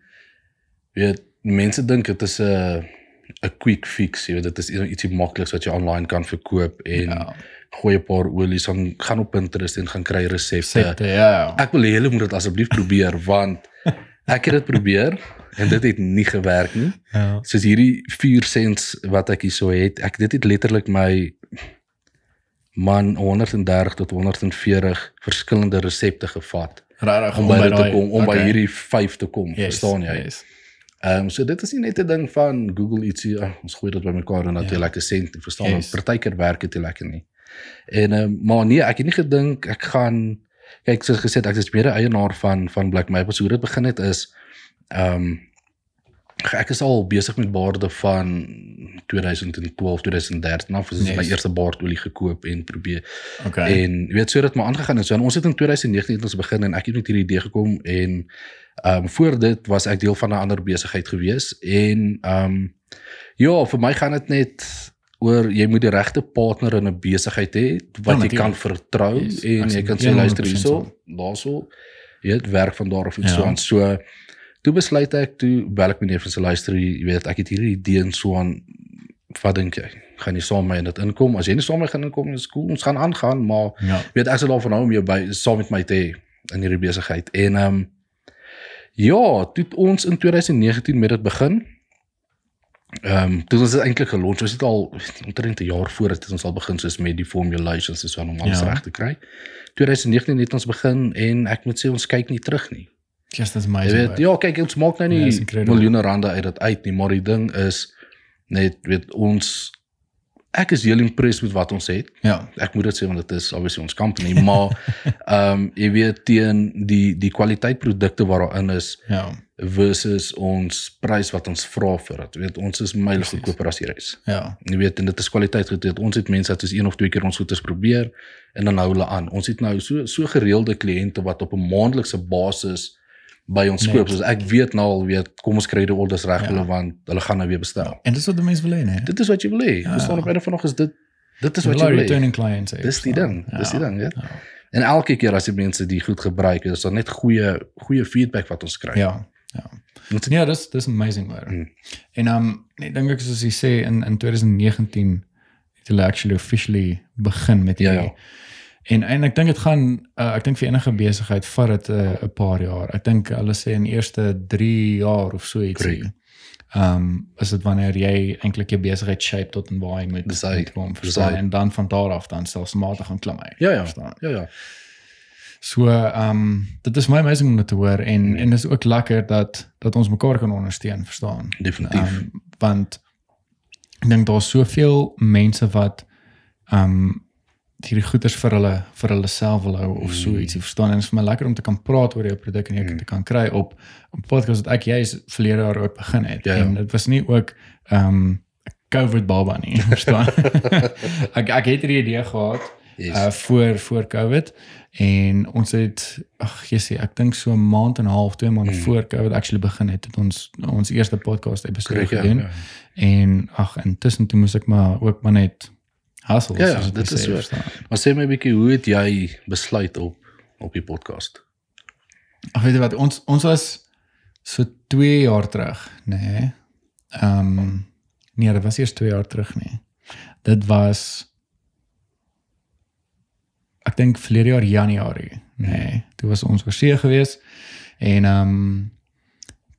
weet mense dink dit is 'n 'n quick fix, jy weet dit is ietsie makliks wat jy online kan verkoop en ja. Gooi 'n paar olies dan gaan op Pinterest en gaan kry resepte. Septe, ja. Ek wil hê julle moet dit asseblief probeer want ek het dit probeer en dit het nie gewerk nie. Ja. Soos hierdie 4 cents wat ek hierso het, ek dit het letterlik my man 130 tot 140 verskillende resepte gevat Regtig om by dit te kom om by okay. hierdie 5 te kom, Yes, verstaan jy? Yes. Ehm um, so dit is nie net 'n ding van Google ietsie ah, ons gooi dit bymekaar en dan het jy Ja. lekker sent, jy verstaan? Yes. Yes. Partykeer werk dit lekker nie. En ehm um, maar nee, ek het nie gedink ek gaan kyk soos gesê ek is mede eienaar van van Black Maple. So hoe dit begin het is ehm um, ek is al besig met baarde van 2012, 2013 af. Dis yes. my eerste baardolie gekoop en probeer Okay. En weet so dat maar aangegaan het. So en ons het in 2019 het ons begin en ek het met hierdie idee gekom en ehm um, voor dit was ek deel van 'n ander besigheid gewees en ehm um, ja, vir my gaan dit net oor jy moet die regte partner in 'n besigheid hê wat Ja, jy kan vertrou Yes, en jy kan sê luister 100% hierso, daarso jy het werk van daar af en Ja. so aan. So toe besluit ek toe bel ek my neef en sê luister jy weet ek het hierdie idee en so aan wat dink jy? Gaan jy saam met my in dit inkom? As jy nie saam met my gaan inkom, is cool. Ons gaan aangaan, maar Ja. weet ek sal daarvan hou om jou by saam met my te hê in hierdie besigheid. En ehm um, ja, toe ons in 2019 met dit begin. Ehm um, toe was dit eintlik gelons. Ons het al omtrent 'n jaar voor dit het ons al begin soos met die formulations en so aan om alles Ja. ja. reg te kry. 2019 het ons begin en ek moet sê ons kyk nie terug nie. Just as amazing. weet, ja, kyk ons maak nou Ja, nie incredible. miljoene rande uit dit uit nie, maar die ding is net weet ons ek is heel impressed met wat ons het Ja. ek moet dit sê want dit is obviously ons company maar <laughs> ehm um, jy weet teen die die kwaliteit produkte wat daarin is Ja. Versus ons prys wat ons vra vir dit. Jy weet ons is myl goedkoper as die res. Ja. Jy weet en dit is kwaliteit goed. Ons het mense wat soos een of twee keer ons goeders probeer en dan hou hulle aan. Ons het nou so so gereelde kliënte wat op 'n maandelikse basis by ons Net. koop. So ek weet nou al weet kom ons kry die orders reg Ja. hulle want hulle gaan nou weer bestel. En dis wat die mense wil hê, né? Dit is wat jy wil hê. Ja. Verstaan op einde van nog is dit dit is wat jy wil hê. returning clients. Dis die ding, dis die ding, ja. Ja. En elke keer as die mense die goed gebruik, is daar net goeie goeie feedback wat ons kry. Ja. Ja. Ja, dis dis amazing hoor. Mm. En um ek dink ek soos jy sê in in 2019 het hulle actually officially begin met Ja, hierdie. En en ek dink dit gaan uh, ek dink vir enige besigheid vat dit 'n uh, paar jaar. Ek dink hulle sê in eerste 3 jaar of so ietsie. Korrek. Ehm um, is dit wanneer jy eintlik jou besigheid shape tot en waar jy moet kom verstaan hy. en dan van daar af dan stelselmatig gaan klim hy. Ja, ja. Verstaan? Ja ja. So ehm um, dit is my amazing om dit te hoor en Mm. en dis ook lekker dat dat ons mekaar kan ondersteun, verstaan? Definitief. Ehm um, want ek dink daar's soveel mense wat ehm um, hierdie goeders vir hulle vir hulle self wil hou of so Mm. ietsie, verstaan? En dit is vir my lekker om te kan praat oor jou produk en jy Mm. te kan kry op 'n podcast wat ek jy's verlede jaar ook begin het. Ja, ja. En dit was nie ook ehm um, COVID baba nie, <laughs> verstaan? <laughs> ek ek het hierdie idee gehad Yes. uh voor voor COVID en ons het ag jessie ek dink so 'n maand en 'n half, 2 maande Mm. voor COVID actually begin het het ons ons eerste podcast episode Korrek, ja, gedoen ja. en ag intussen toe moes ek maar ook maar net hustle Ja, ja, dit is so. Maar sê my 'n bietjie hoe het jy besluit op op die podcast? Ag weet jy wat ons ons was so 2 jaar terug, nê. Nee. Ehm um, nee, dit was eers 2 jaar terug nie. Dit was dink verlede jaar Januarie, nê. Nee. Toe was ons oor see gewees en ehm um,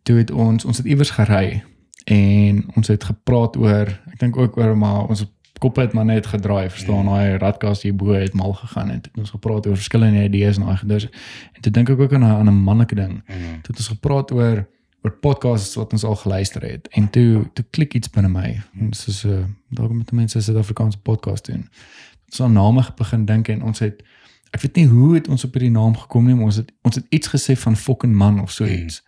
toe het ons ons het iewers gery en ons het gepraat oor ek dink ook oor maar ons koppe het maar net gedraai, verstaan, Mm. daai radkas hierbo het mal gegaan en het ons gepraat oor verskillende idees en daai gedus. En toe dink ek ook aan 'n aan 'n mannelike ding. Mm. Toe het ons gepraat oor oor podcasts wat ons al geluister het en toe toe klik iets binne my. Ons is uh dalk met mense in Suid-Afrikaanse podcast doen. Ons het aan name begin dink en ons het ek weet nie hoe het ons op hierdie naam gekom nie, maar ons het ons het iets gesê van fucking man of so iets.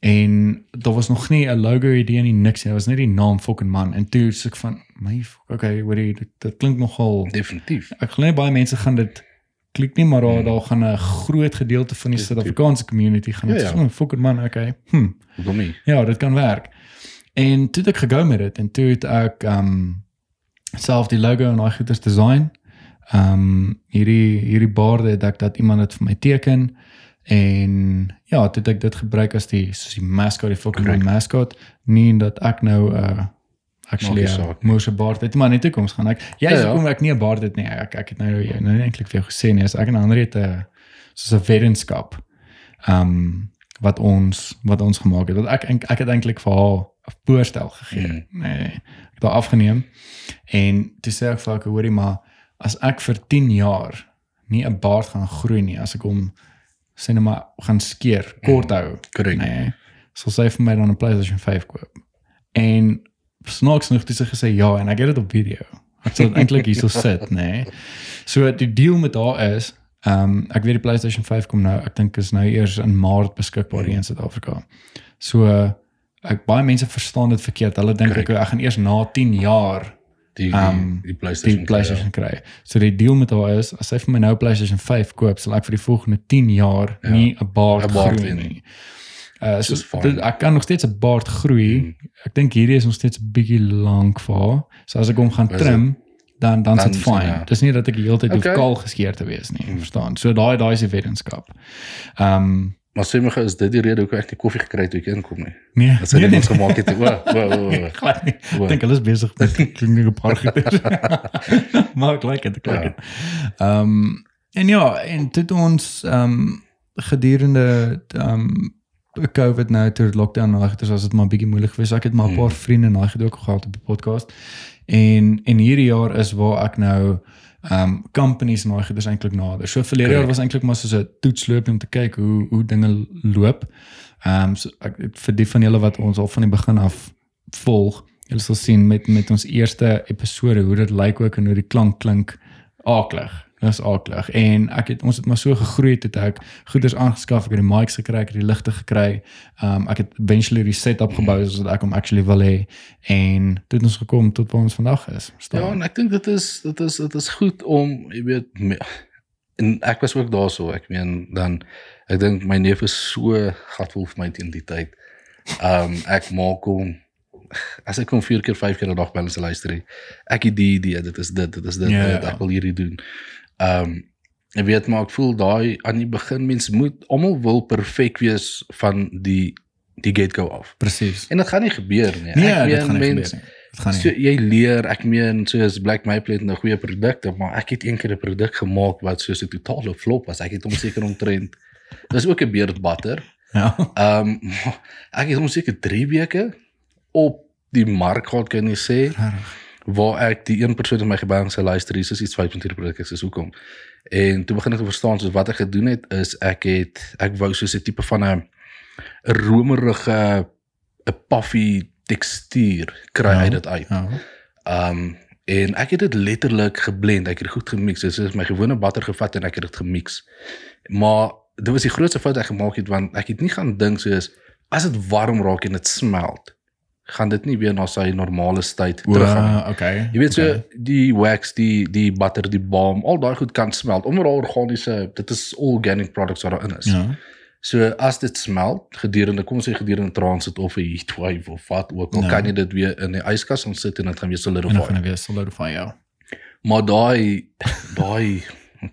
En daar was nog nie 'n logo idee nie niks nie. Dit was net die naam fucking man en toe sê ek van my okay, hoorie dit, dit klink nogal Definitief. ek glo baie mense gaan dit klik nie maar daar daar gaan 'n groot gedeelte van die. Suid-Afrikaanse community gaan dit Ja, ja. so fucking man okay. Hm. Hoekom nie? Ja, dit kan werk. En toe het ek gegaan met dit en toe het ek um self die logo en daai goeders design. Um hierdie hierdie baarde het ek dat iemand dit vir my teken en ja, toe het ek dit gebruik as die soos die mascot, die fucking Correct. mascot, nie dat ek nou uh actually nie uh, saak. moes 'n baard het, maar in die toekoms gaan ek. Jy Ja, ja. kom ek nie 'n baard het nie. Ek ek het nou jy nou eintlik vir jou gesê nie. As ek en ander het 'n soos 'n weddenskap. Um wat ons wat ons gemaak het. Wat ek ek, het eintlik vir haar 'n voorstel gegee. Mm. Nee, ek het haar afgeneem en toe sê ek vir haar hoorie maar as ek vir 10 jaar nie 'n baard gaan groei nie, as ek hom sê net maar gaan skeer, kort hou. Korrek. Nee. Sal sy vir my dan 'n PlayStation 5 koop. En snaaks genoeg het sy gesê ja en ek het dit op video. Ek sal eintlik hierso <laughs> sit, nê. Nee. So die deal met haar is, ehm um, ek weet die PlayStation 5 kom nou, ek dink is nou eers in Maart beskikbaar hier in Suid-Afrika. So uh, ek baie mense verstaan dit verkeerd. Hulle dink ek, ek gaan eers na 10 jaar Die Um, die, die PlayStation. die PlayStation kry. So die deal met haar is as sy vir my nou PlayStation 5 koop, sal ek vir die volgende 10 jaar Ja. nie 'n baard, groei nie. nie. Uh so dit, ek kan nog steeds 'n baard groei. Mm. Ek dink hierdie is nog steeds 'n bietjie lank vir haar. So as ek hom gaan Is trim, dan dan is Dan dit fyn. ja. Dis nie dat ek die hele tyd hoef Okay. kaal geskeer te wees nie, Mm. verstaan? So daai daai is die wetenskap. Ehm um, Maar sê my gou, is dit die rede hoekom ek nie koffie gekry het toe ek inkom nie? nee, Dat sy nee, nee, ons gemaak het. O, o, o, o. <laughs> glad nie. Ek dink hulle is besig met klink 'n paar goeders. maar ek like dit, ek like Ja. dit. Ehm um, en ja, en dit ons ehm um, gedurende ehm um, COVID nou toe lockdown nou het was dit maar bietjie moeilik geweest. Ek het maar 'n Hmm. paar vriende naai gedoen ook gehad op die podcast. En en hierdie jaar is waar ek nou ehm um, companies naai gedoen eintlik nader. So verlede jaar was eintlik maar soos 'n toetsloop om te kyk hoe hoe dinge loop. Ehm um, so ek vir die van julle wat ons al van die begin af volg, julle sal sien met met ons eerste episode hoe dit lyk ook en hoe die klank klink aaklig. Dis aaklig. En ek het ons het maar so gegroei het ek goeders aangeskaf, ek het die mics gekry, ek het die ligte gekry. Um, ek het eventually die setup gebou sodat ek hom actually wil hê en dit het ons gekom tot waar ons vandag is. Verstaan? Ja, en ek dink dit is dit is dit is goed om, jy weet, me, en ek was ook daarso. Ek meen dan ek dink my neef is so gatvol vir my teen die tyd. Um, ek maak hom as ek hom 4 keer 5 keer 'n dag en sy luister. Ek het die idee, dit is dit, dit is dit, Ja, ja, ja. dit, ek wil hierdie doen. Ehm um, Ek weet maar ek voel daai aan die begin mens moet almal wil perfek wees van die die get-go af. Presies. En dit gaan nie gebeur nie. Nee, ek dit gaan nie mens- gebeur nie. Dit gaan nie. So jy leer, ek meen soos Black Maple het 'n goeie produkte, maar ek het een keer 'n produk gemaak wat soos 'n totale flop was. Ek het hom seker omtrent Dis ook 'n beard butter. ja. Ehm um, <laughs> ek het hom seker 3 weke op die mark gehad kan jy sê Regtig. Waar ek die een persoon in my en sy luister hier is iets fout met hierdie produk is hoekom. En toe begin ek te verstaan soos wat ek gedoen het is ek het ek wou soos 'n tipe van 'n 'n romerige 'n puffy tekstuur kry Ja, uit dit uit. Ja. Um en ek het dit letterlik geblend. Ek het dit goed gemix. Dit is my gewone butter gevat en ek het dit gemix. Maar dit was die grootste fout ek gemaak het want ek het nie gaan dink soos as dit warm raak en dit smelt, gaan dit nie weer na sy normale tyd teruggaan nie. Okay. Jy weet so okay. die wax, die die butter, die balm, al daai goed kan smelt. Omdat daar organiese, dit is all organic products wat daarin is. Ja. So as dit smelt gedurende kom ons sê gedurende transit of 'n heat wave of wat ook al Ja. kan jy dit weer in die yskas gaan sit en dit gaan weer En solidify. gaan dit weer solidify jou. Maar daai daai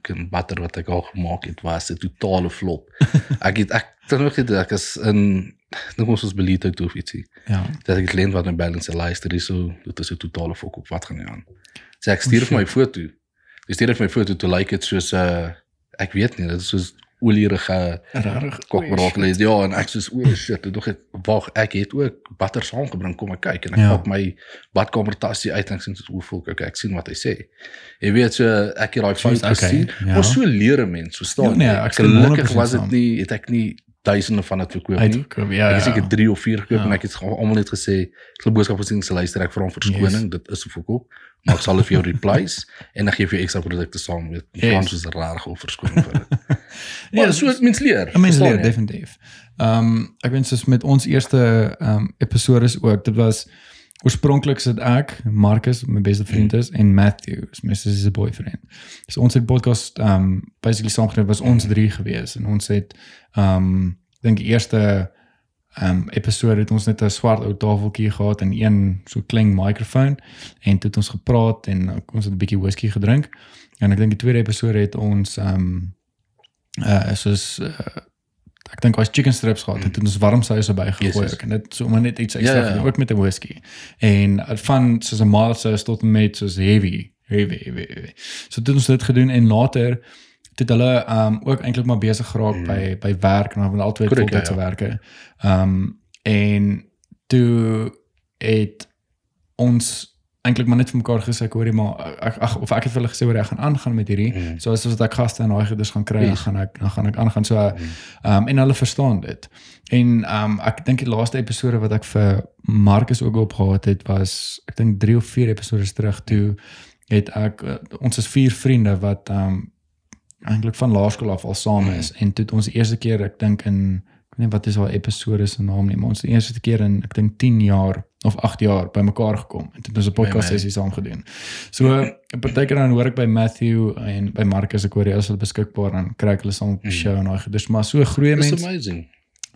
kan butter wat ek al gemaak het was 'n totale flop. <laughs> Ek het ek het nog gedink ek is in <laughs> dink ons was belite toe of ietsie. Ja. Dat ek het leen wat my balance luister hier so dit is 'n totale fok op wat gaan nie aan. Sê ek stuur vir my foto. Ek stuur vir my foto toe lyk dit soos 'n uh, ek weet nie, dit is soos olierige is ja en ek soos o shit, toe dog ek wag ek het ook butter saamgebring kom ek kyk en ek Ja. pak my badkamer tasie uit en ek sien soos hoe voel ek ek sien wat hy sê. Jy weet so ek het daai fout Juist, okay, gesien. ja. Maar so leer 'n mens, verstaan Ja, nee, ek Gelukkig 100% was dit nie het ek nie duisende van dit verkoop nie. Uitgekoop. Ja. Ek het ja. seker 3 of 4 gekoop Ja. en ek het almal net gesê ek sal boodskap gesien se luister ek vra om verskoning, dit is 'n verkoop. Maar ek sal dit vir jou replies <laughs> en dan gee ek vir jou ekstra produkte saam met Yes. Frans is regtig of verskoning vir dit. <laughs> Ja, so mens leer. Mens leer definitief. Ehm um, ek weet soos met ons eerste ehm um, episodes ook. Dit was oorspronklik sit ek, Marcus, my beste vriend is en Matthew, is my sussie se boyfriend. So ons het podcast um, basically saamgedoen was ons drie gewees en ons het um, dink die eerste um, episode het ons net 'n swart ou tafeltjie gehad en een so klein mikrofoon en toe het ons gepraat en ons het 'n bietjie whisky gedrink. En ek dink die tweede episode het ons um, uh soos uh, ek dink was chicken strips gehad en toe het ons warm sous erbij gegooi Yes, yes. en dit so maar net iets ekstra ja, ja, ja. ook met 'n whisky. En uh, van soos 'n mild sous tot en met soos heavy, heavy, heavy. heavy. So het ons dit gedoen en later het hulle um ook eintlik maar besig geraak Mm. by by werk en dan hulle altyd Korrek, ja, voltydse ja. werke. Um en toe het ons eintlik maar net vir mekaar gesê ek hoorie maar ek ag of ek het vir hulle gesê hoor ek gaan aangaan met hierdie Mm. so as as ek gaste en daai goeders gaan kry dan Yes. gaan ek dan gaan ek aangaan so Mm. um en hulle verstaan dit. En um ek dink die laaste episode wat ek vir Marcus ook opgehad het was ek dink 3 of 4 episodes terug toe het ek uh, ons is vier vriende wat um eintlik van laerskool af al saam is en toe het ons die eerste keer ek dink in ek weet nie wat is haar episode se naam nie maar ons het die eerste keer in ek dink 10 jaar of 8 jaar bymekaar gekom en het ons 'n podcast sessie saam gedoen. So <laughs> partykeer dan hoor ek by Matthew en by Marcus ek hoor jy is hulle beskikbaar dan kry ek hulle saam op die Mm. show en daai goeders maar so groei It's mense amazing.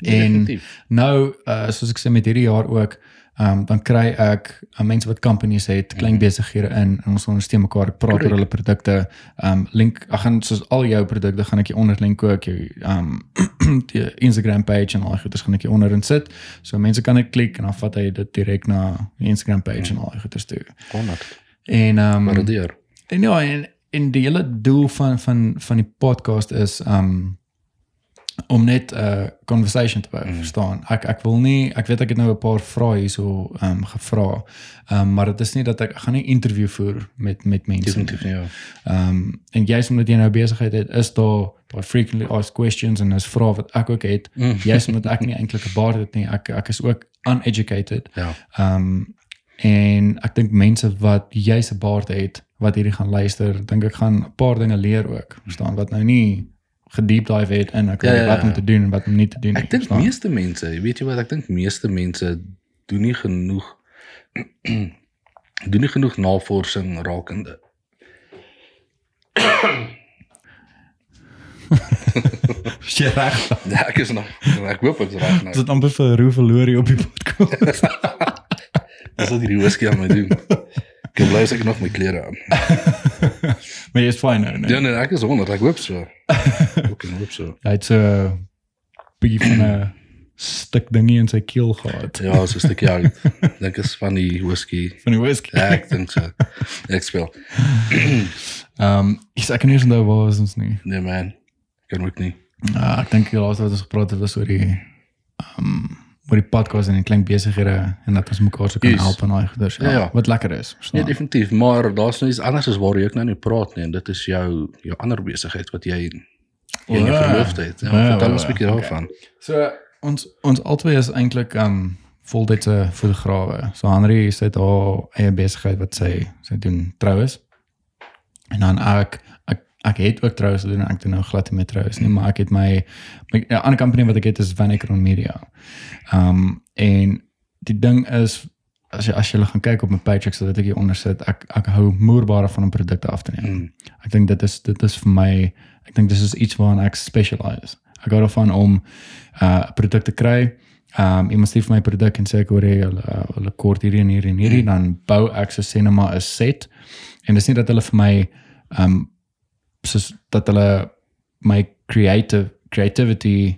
En- Definitief. Nou, uh soos ek sê met hierdie jaar ook, ehm um, dan kry ek uh, mense wat companies het, klein Mhm. besighede in en ons ondersteun mekaar, ek praat oor Korrek. hulle produkte. Ehm um, link ek gaan soos al jou produkte gaan ek hier onder link ook jou ehm um, <clears throat> die Instagram page en al die goeders gaan ek hier onder in sit. So mense kan net klik en dan vat hy dit direk na die Instagram page en al die goeders toe. 100. En ehm um, Waardeer. en ja, en, en die hele doel van van van die podcast is um om net 'n uh, conversation te hou, Mm. verstaan. Ek ek wil nie ek weet ek het nou 'n paar vrae hierso um gevra. Um maar dit is nie dat ek, ek gaan nie interview voer met met mense. nie. Definitief ja. Um en jy's omdat jy nou besigheid het, is daar daai frequently asked questions en is vrae wat ek ook het. Mm. Jy's omdat ek nie eintlik 'n baard het nie. Ek ek is ook uneducated. Ja. Um en ek dink mense wat juis 'n baard het wat hierdie gaan luister, dink ek gaan 'n paar dinge leer ook, verstaan wat nou nie gediep dive het in ek Ja, weet ja, wat om ja. te doen en wat om nie te doen nie. Ek dink meeste mense, weet jy wat, ek dink meeste mense doen nie genoeg <clears throat> doen nie genoeg navorsing rakende. <laughs> Is jy reg? Ja, ek is nog ek hoop ek's reg nou. Is dit amper vir Roo verloor hier op die podcast? <laughs> Dis wat hierdie whisky aan my doen. <laughs> Ek bly as ek nog my klere aan. <laughs> Maar jy is fyn nou, nee. Ja nee, ek is honderd, ek hoop so. <laughs> Ek kan hoop so. Hy het so 'n bietjie van 'n stuk dingie in sy keel gehad. Ja, so 'n stukkie uit. Dink is van die whisky. Van die whisky. Ja, ek dink so. Ek speel. Ehm, <clears throat> um, ek kan nie eens onthou waar was ons nie. Nee man. Kan ook nie. Ja, ek dink die laaste wat ons gepraat het was oor die ehm um, oor die podcast en die klein besighede en dat ons mekaar so kan Yes. help en daai goeders. Ja, ja. Wat lekker is. Nee, verstaan? definitief, maar daar's nou iets anders as waar jy ook nou nie praat nie en dit is jou jou ander besigheid wat jy in jou Ja. verloofdheid. Ja, Ja, vertel ja, ons 'n bietjie ja. daarvan. So ons ons albei is eintlik um voltydse fotograwe. So Henry het haar eie besigheid wat sy sy doen troues. En dan ek ek het ook troues gedoen en ek doen nou glad nie meer troues nie, maar ek het my my 'n ander company wat ek het is Van Ekron Media. Um en die ding is as jy as jy gaan kyk op my ek sal dit ek hier onder sit. Ek ek hou moerbare van om produkte af te neem. Mm. Ek dink dit is dit is vir my ek dink dis is iets waaraan ek specialize. Ek hou daarvan om uh 'n produk te kry. Um iemand stuur vir my produk en sê ek hoor jy hulle uh, hulle kort hierdie en hierdie en hierdie mm. dan bou ek so cinema 'n set. En dis nie dat hulle vir my um soos dat hulle my creative creativity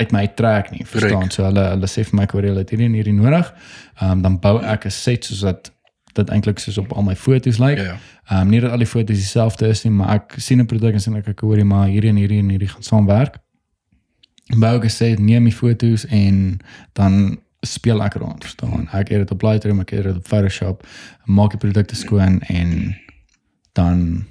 uit my trek nie, verstaan? Correct. So hulle hulle sê vir my jy het hierdie en hierdie nodig. Um dan bou ek 'n set soos dat dit eintlik soos op al my foto's lyk. Ja ja. Ehm um, nie dat al die foto's dieselfde is nie, maar ek sien 'n produk en sien ek ek hoor jy maar hierdie en hierdie en hierdie gaan saamwerk. Bou ek sê neem die foto's en dan speel ek rond, verstaan? Ek het dit op Lightroom, ek het dit op Photoshop, maak die produkte skoon en dan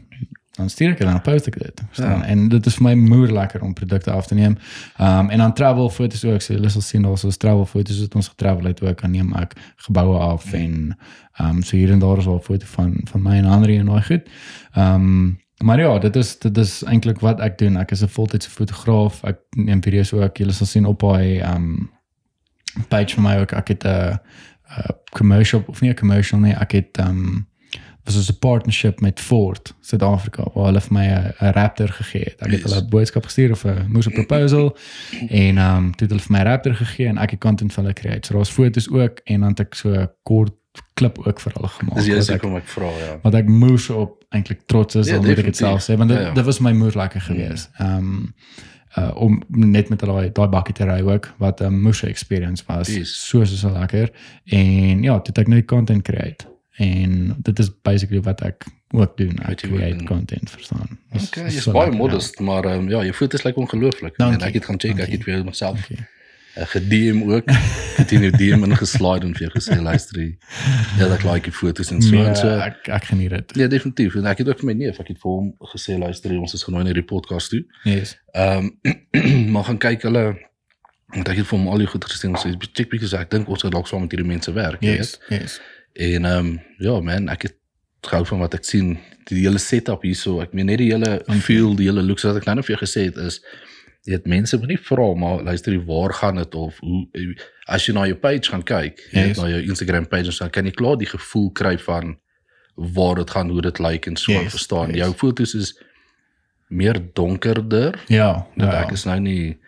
dan stuur ek dit en dan post ek dit. Verstaan? Ja. En dit is vir my moer lekker om produkte af te neem. Um, en dan travel foto's ook. So jy sal sien daar is ons travel foto's wat ons getravel het ook aan neem ek geboue af en ehm um, so hier en daar is al 'n foto van van my en Henry en daai goed. Um, maar ja, dit is dit is eintlik wat ek doen. Ek is 'n voltydse fotograaf. Ek neem video's ook. Jy sal sien op ehm um, page van my ook. Ek het 'n uh, uh, commercial of nie 'n commercial nie. Ek het um, was dus 'n partnership met Ford Suid-Afrika waar hulle vir my 'n Raptor gegee het. Ek het Yes. hulle 'n boodskap gestuur of 'n moes 'n proposal en ehm um, toe het hulle vir my 'n Raptor gegee en ek het content vir hulle create. So daar's foto's ook en dan het ek so kort klip ook vir hulle gemaak. Dis wat sê ek- kom ek vra ja. wat ek moes op eintlik trots is Ja, ja, omdat ek dit self sê want dit, Ja, ja. dit was my moer lekker geweest. Ehm um, uh, om net met daai daai bakkie te ry ook wat 'n um, moose experience was. Yes. So so so lekker. En ja, toe het ek net content create en dit is basically wat ek ook doen. Ek create doen. content, verstaan. Dis- Okay, jy's so baie lekker, modest, maar ehm ja, jou foto's lyk ongelooflik. Dankie, En ek het gaan check, ek dankie. het vir myself Dankie. uh, gediem ook. Ek het in jou DM ingeslide en vir jou gesê luister. Ja, dat like die foto's en so Nee, en so. ek ek geniet dit. Ja, definitief. En ek het ook vir my neef, ek het vir hom gesê luister, ons is genooi na die podcast toe. Yes. Ehm <clears throat> maar gaan kyk hulle want ek het vir hom al die goed gesien sê check bietjie ek dink ons gaan dalk saam met hierdie mense werk, Yes. weet. Yes. En ehm um, ja man, ek het gehou van wat ek sien, die hele setup hierso. Ek meen net die hele feel, die hele looks wat ek nou net vir jou gesê het is jy het mense moenie vra maar luister jy waar gaan dit of hoe as jy na jou page gaan kyk, jy Yes. yes. na jou Instagram page dan kan jy klaar die gevoel kry van waar dit gaan, hoe dit lyk en so Yes, yes, verstaan. yes. Yes. Jou foto's is meer donkerder. Ja, ja. ek is nou nie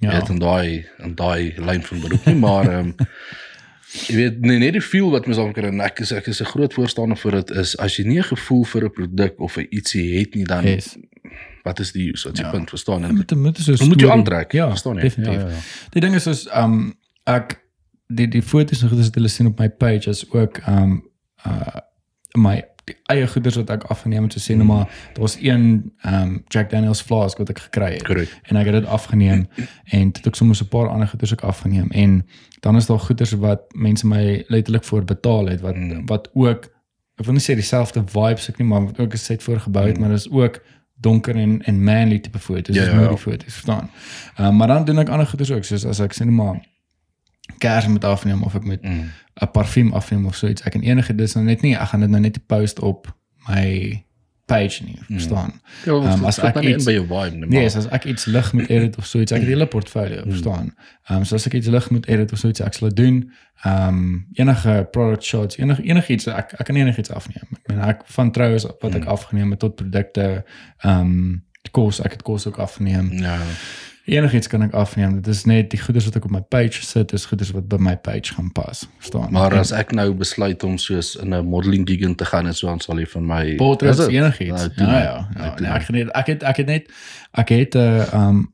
ja. weet in daai in daai lyn van beroep nie, maar ehm <laughs> jy weet nee, net die feel wat mens daarvan kry en ek is ek is 'n groot voorstander vir dit is as jy nie 'n gevoel vir 'n produk of 'n ietsie het nie dan Yes. wat is die use? Wat jy Ja. punt verstaan Jy en moet moet so Jy moet jou storie- aantrek, Ja, verstaan jy? Definitief. Ja, ja, ja. Die ding is is um ek die die foto's en goeders wat hulle sien op my page is ook um uh my die eie goeders wat ek afgeneem het so sê nou maar daar's een um Jack Daniel's flask wat ek gekry het Korrek. en ek het dit afgeneem en dit het ook soms 'n paar ander goeders ook afgeneem en dan is daar goeders wat mense my letterlik voor betaal het wat Mm. wat ook ek wil nie sê dieselfde vibes ek nie maar wat ook 'n set voorgebou het Mm. maar dit is ook donker en en manly tipe foto's Ja, dis ja, moody ja. foto's verstaan uh, maar dan doen ek ander goeders ook soos as ek sê net maar kers moet afneem of ek moet Mm. 'n parfuum afneem of so iets ek kan enige dis nou net nie ek gaan dit nou net post op my page nie verstaan Ja, Ehm, um, as ek iets- by jou vibe nie. Nee, so as ek iets lig moet edit of so iets, ek het die hele portfolio, verstaan. Ehm um, so as ek iets lig moet edit of so iets, ek sal dit doen. Ehm um, enige product shots, enige enigiets, ek ek kan enigiets afneem. Ek meen ek van troues wat ek afgeneem het tot produkte, ehm um, kos, ek het kos ook afgeneem. ja. Enigiets kan ek afneem. Dit is net die goeders wat ek op my page sit, is goeders wat by my page gaan pas. Verstaan? Maar as ek nou besluit om soos in 'n modeling gig in te gaan, is dan sal jy van my portraits enigiets. Nou, Ja, ja, ja. Nou, doen nee, ek het ek het ek het net ek het 'n uh, um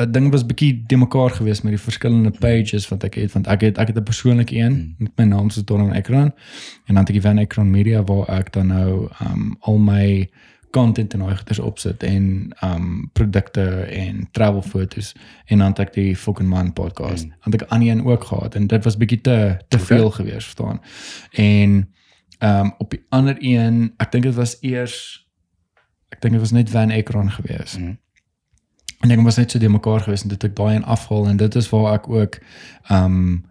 'n ding was bietjie de mekaar geweest met die verskillende pages wat ek het want ek het ek het 'n persoonlike een Hmm. met my naam so Donald Ekron en dan het ek die Van Ekron Media waar ek dan nou um al my content en daai goeders opsit en um produkte en travel fotos en dan het ek die fucking man podcast. Mm. Want ek aan een ook gehad en dit was bietjie te te Okay. veel geweest, verstaan. En um op die ander een, ek dink dit was eers ek dink dit was net Van Ekron geweest. Mhm. En ek was net so de mekaar geweest en dit ek daai een afhaal en dit is waar ek ook um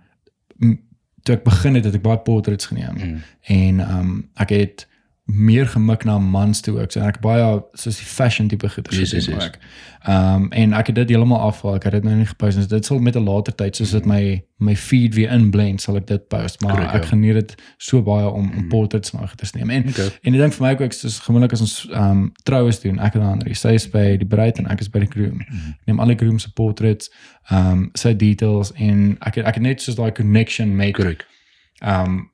toe ek begin het het ek baie portraits geneem Mm. en um ek het meer gemik na mans toe ook. So ek baie soos die fashion tipe goeders Yes, yes, gedoen yes. ook. Um en ek het dit heeltemal afhaal. Ek het dit nou nie gepost nie. So dit sal met 'n later tyd soos dit my my feed weer inblend, sal ek dit post. Maar Korrek, ek ja. geniet dit so baie om om Mm. portraits na te neem. En Okay. en die ding vir my ook ek soos gewoonlik as ons um troues doen, ek en Andri, sy is by die bruid en ek is by die groom. Ek neem al die groom se portraits, um sy details en ek het, ek het net soos daai connection met Korrek. um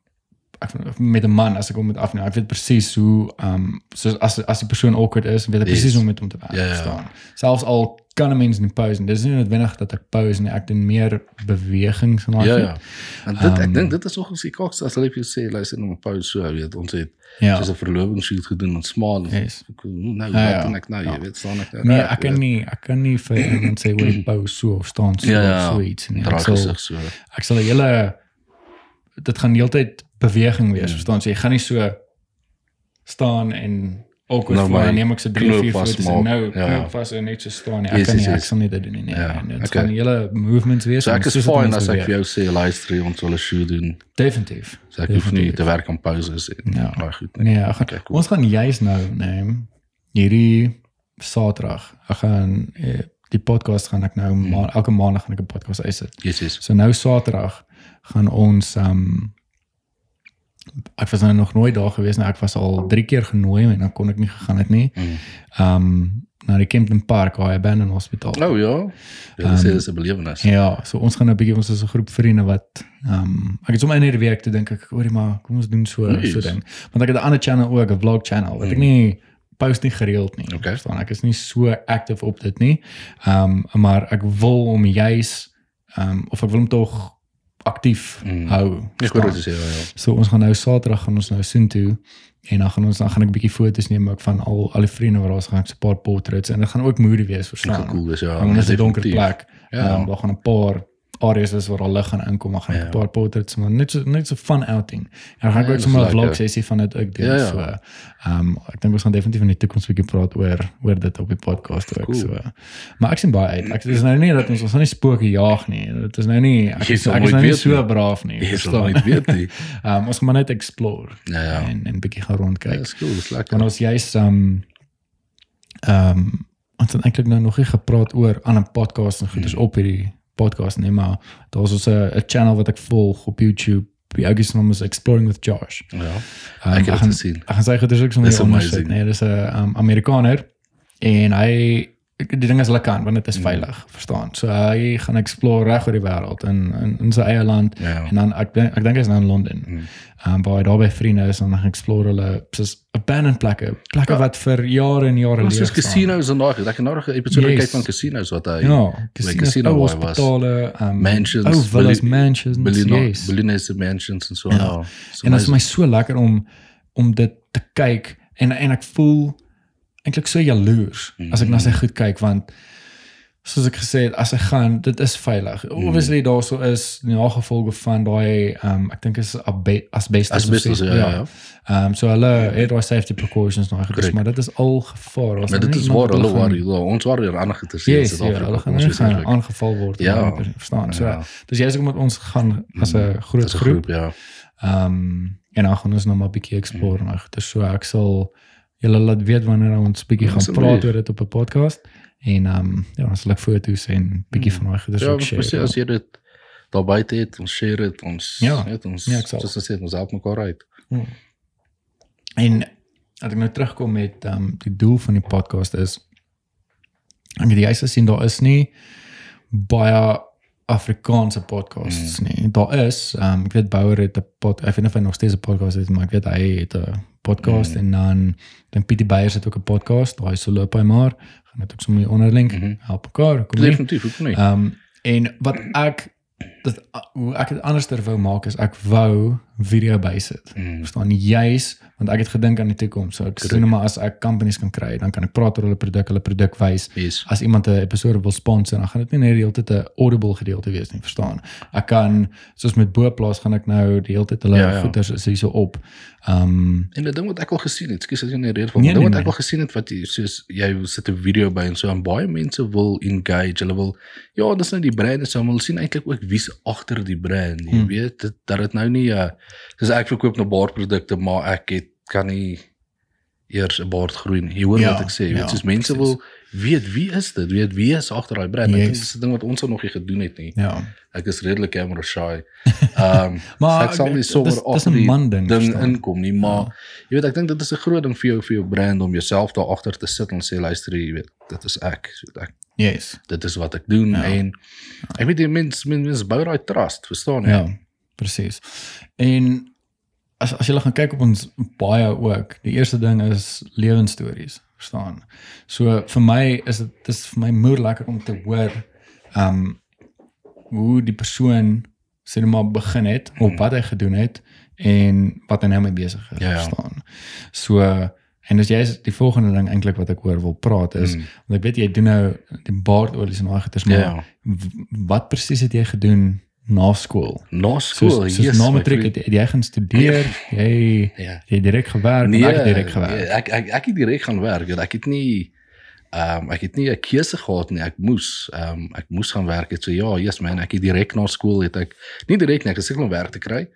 ek met 'n man as ek hom moet afneem. Ek weet presies hoe um soos as as die persoon awkward is, weet ek Yes. presies hoe om met hom te werk. Ja, ja. verstaan. Selfs al kan 'n mens nie pose nie. Dis nie noodwendig dat ek pose nie. Ek doen meer bewegings en daai Ja ja. En dit ek Um, dink dit is ook ons die koks as hulle vir jou sê luister nou 'n pause so, weet ons het Ja. soos 'n verlovingsshoot gedoen in smaal. Yes. Ek nou Ja, ja. wat doen ek nou, Ja. jy weet staan ek nou. Nee, ek kan nie ek kan nie vir iemand sê hoe <clears throat> pose so of staan so Ja, of ja. so iets nie. Ek sal so. ek sal 'n hele dit gaan heeltyd beweging wees, Ja. verstaan? So jy gaan nie so staan en awkward Nou, en neem ek so 3 knoop 4 foto's en nou Ja, knoop vas en net so staan nie. Ek Yes, kan nie yes, ek yes. sal nie dit doen nie. Nee, Ja, nee, dit okay. gaan hele movements wees. So en ek is fine as ek vir jou sê luister ons wil 'n shoot doen. definitief. So ek hoef nie Definitief. te werk aan pauses en Ja. baie goed nie. Nee, ek gaan, Okay, cool. ons gaan juis nou neem hierdie Saterdag. Ek gaan eh, die podcast gaan ek nou Hmm. ma elke maandag gaan ek 'n podcast uitsit. Yes, yes. So nou Saterdag gaan ons um ek was nou nog nooit daar gewees nie. Ek was al 3 keer genooi en dan kon ek nie gegaan het nie. Mm. Um na die Kempton Park, daai abandoned hospitaal. Oh ja. Ja, dis Um, is 'n belewenis. Ja, so ons gaan nou 'n bietjie ons is 'n groep vriende wat um ek het sommer in hierdie week te dink ek hoorie maar kom ons doen so Nice. so ding. Want ek het 'n ander channel ook, 'n vlog channel wat ek nie post nie gereeld nie. Okay. Verstaan, ek is nie so active op dit nie. Um maar ek wil om juis um of ek wil hom tog aktief Mm. hou. Ek hoor verstaan. wat jy sê, ja, ja. So ons gaan nou Saterdag gaan ons nou soen toe en dan gaan ons dan gaan ek 'n bietjie foto's neem ook van al al die vriende wat daar is, gaan ek so 'n paar portraits en dit gaan ook moody wees, verstaan. cool wees, ja. Want dit is 'n donker plek. Ja. Ja. Um, daar gaan 'n paar areas is waar al lig gaan inkom, dan gaan ek Ja. 'n paar portraits maar net so net so fun outing. En gaan ek Ja, ook dis sommer 'n vlog sessie van dit ook doen. Ja, ja. So ehm um, ek dink ons gaan definitief in die toekoms 'n bietjie praat oor oor dit op die podcast ook. Cool. So maar ek sien baie uit. Ek dis nou nie dat ons ons gaan nie spooke jaag nie. Dit is nou nie ek Jy is, ek is nou nie so nie. braaf nie. Jy sal nooit weet nie. <laughs> Ehm ons gaan maar net explore Ja, ja. en en bietjie gaan Ja, rondkyk. dis cool, dis Want lekker. ons juist um ehm ons het eintlik nou nog nie gepraat oor ander podcasts en goeders Hmm. op hierdie podcast nie, maar daar's ons 'n 'n channel wat ek volg op YouTube. Die ouetjie se naam is Exploring with Josh. Ja. Um, Ek het dit gesien. Ek gaan sê ook sommer Dis hier onder sit. amazing. Nee, dis 'n um, Amerikaner en hy die ding is lekker want dit is Mm. veilig, verstaan. So hy gaan explore reg oor die wêreld in in, in sy eie land Ja. en dan ek dink ek dink hy's nou in Londen. Mm. Um waar hy daar by vriende is en dan gaan explore hulle soos abandoned plekke, plekke Ja. wat vir jare en jare leeg is staan. casinos en daai. Ek het nou nog 'n episode Yes. gekyk van casinos wat hy Ja, casinos, casino was. hospitale, um, mansions, ou villas, mansions, billionaire yes. billionaires mansions en so. Ja. Ja. En dit is my so lekker om om dit te kyk en en ek voel eintlik so jaloers as ek na Mm. sy goed kyk want soos ek gesê het as hy gaan dit is veilig. Mm. Obviously daarso is die nagevolge van daai um ek dink is asbestos. of asbestos so- ja ja. ja. Um so hulle het daai safety precautions nou Correct. maar dit is al gevaar. As Maar dit is waar hulle. Ja, Ons worry er ander geïnteresseerd in Yes, ja, Suid-Afrika. hulle gaan Ons nie is gaan eerlik. aangeval word. Ja. Ja. Verstaan. So, Ja. dis jy's ook met ons gaan as 'n Mm, groot 'n groep. ja. Ehm en dan gaan ons nog maar 'n bietjie explore Mm. nou. Dis so ek sal julle laat weet wanneer ons bietjie gaan praat oor dit op 'n podcast en ehm um, ja, ons sal ek foto's en bietjie van daai goeders. Ja, ook share. sê as jy dit daar buite het, ons share dit, ons Ja. weet ons Ja, ek sal. soos ons sê, ons help mekaar uit. Hmm. En as ek nou terugkom met ehm um, die doel van die podcast is ek het jy sien daar is nie baie Afrikaanse podcasts mm. nie. Daar is, um, ek weet Bouwer het 'n pod, ek weet nie of hy nog steeds 'n podcast het, maar ek weet hy het 'n podcast mm. en dan dan Pietie Beyers het ook 'n podcast, daai so loop hy maar, gaan dit ook sommer hier onderlink Mhm. help mekaar. Kom nie. Definitief, hoekom nie? Ehm um, en wat ek dat hoe ek dit anderster wou maak is ek wou video bysit. Mm. Verstaan juis want ek het gedink aan die toekoms. So ek sien maar as ek companies kan kry, dan kan ek praat oor hulle produk, hulle produk wys. Yes. As iemand 'n episode wil sponsor, dan gaan dit nie net die hele tyd 'n audible gedeelte wees nie, verstaan? Ek kan soos met Boplaas gaan ek nou die hele tyd hulle Ja, ja. goeders is hierso op. Ehm um, En 'n ding wat ek al gesien het, skus as jy nie rede van, Nee, nee, ding nee, wat nee. ek al gesien het wat jy soos jy sit 'n video by en so en baie mense wil engage. Hulle wil ja, dis nou die brand, so hulle sien eintlik ook wie's agter die brand. Jy Hmm. weet, dat dit nou nie 'n uh, soos ek verkoop nou baardprodukte, maar ek het kan nie eers 'n baard groei nie. Jy hoor Ja, wat ek sê, jy ja, weet, soos mense precies. wil weet wie is dit? Weet wie is agter daai brand? Ek dink Yes. dis 'n ding wat ons nog nie gedoen het nie. ja. Ek is redelik camera shy. Ehm <laughs> um, Maar so ek sal nie sommer 'n die ding, ding verstaan. inkom nie, maar Ja. jy weet ek dink dit is 'n groot ding vir jou vir jou brand om jouself daar agter te sit en sê luister jy weet dit is ek, so ek Yes. dit is wat ek doen Ja. en ek weet die mense mense mens bou daai trust, verstaan jy? Ja, presies. En as as jy gaan kyk op ons baie ook, die eerste ding is lewensstories, verstaan? So vir my is dit dis vir my moer lekker om te hoor um hoe die persoon sê net maar begin het of wat hy gedoen het en wat hy nou mee besig is, Ja, ja. verstaan? So en as jy is die volgende ding eintlik wat ek oor wil praat is Mm. want ek weet jy doen nou die baardolies en daai goeders maar Ja. w- wat presies het jy gedoen na skool? Na Soos, skool, soos yes, na matriek het, het jy gaan studeer, jy Ja. jy direk gewerk, nee, ek direk gewerk. nee, ek ek ek het direk gaan werk. Ek het nie ehm um, ek het nie 'n keuse gehad nie. Ek moes ehm um, ek moes gaan werk. Het so ja, yes man, ek het direk na skool het ek nie direk nie, ek het seker om werk te kry.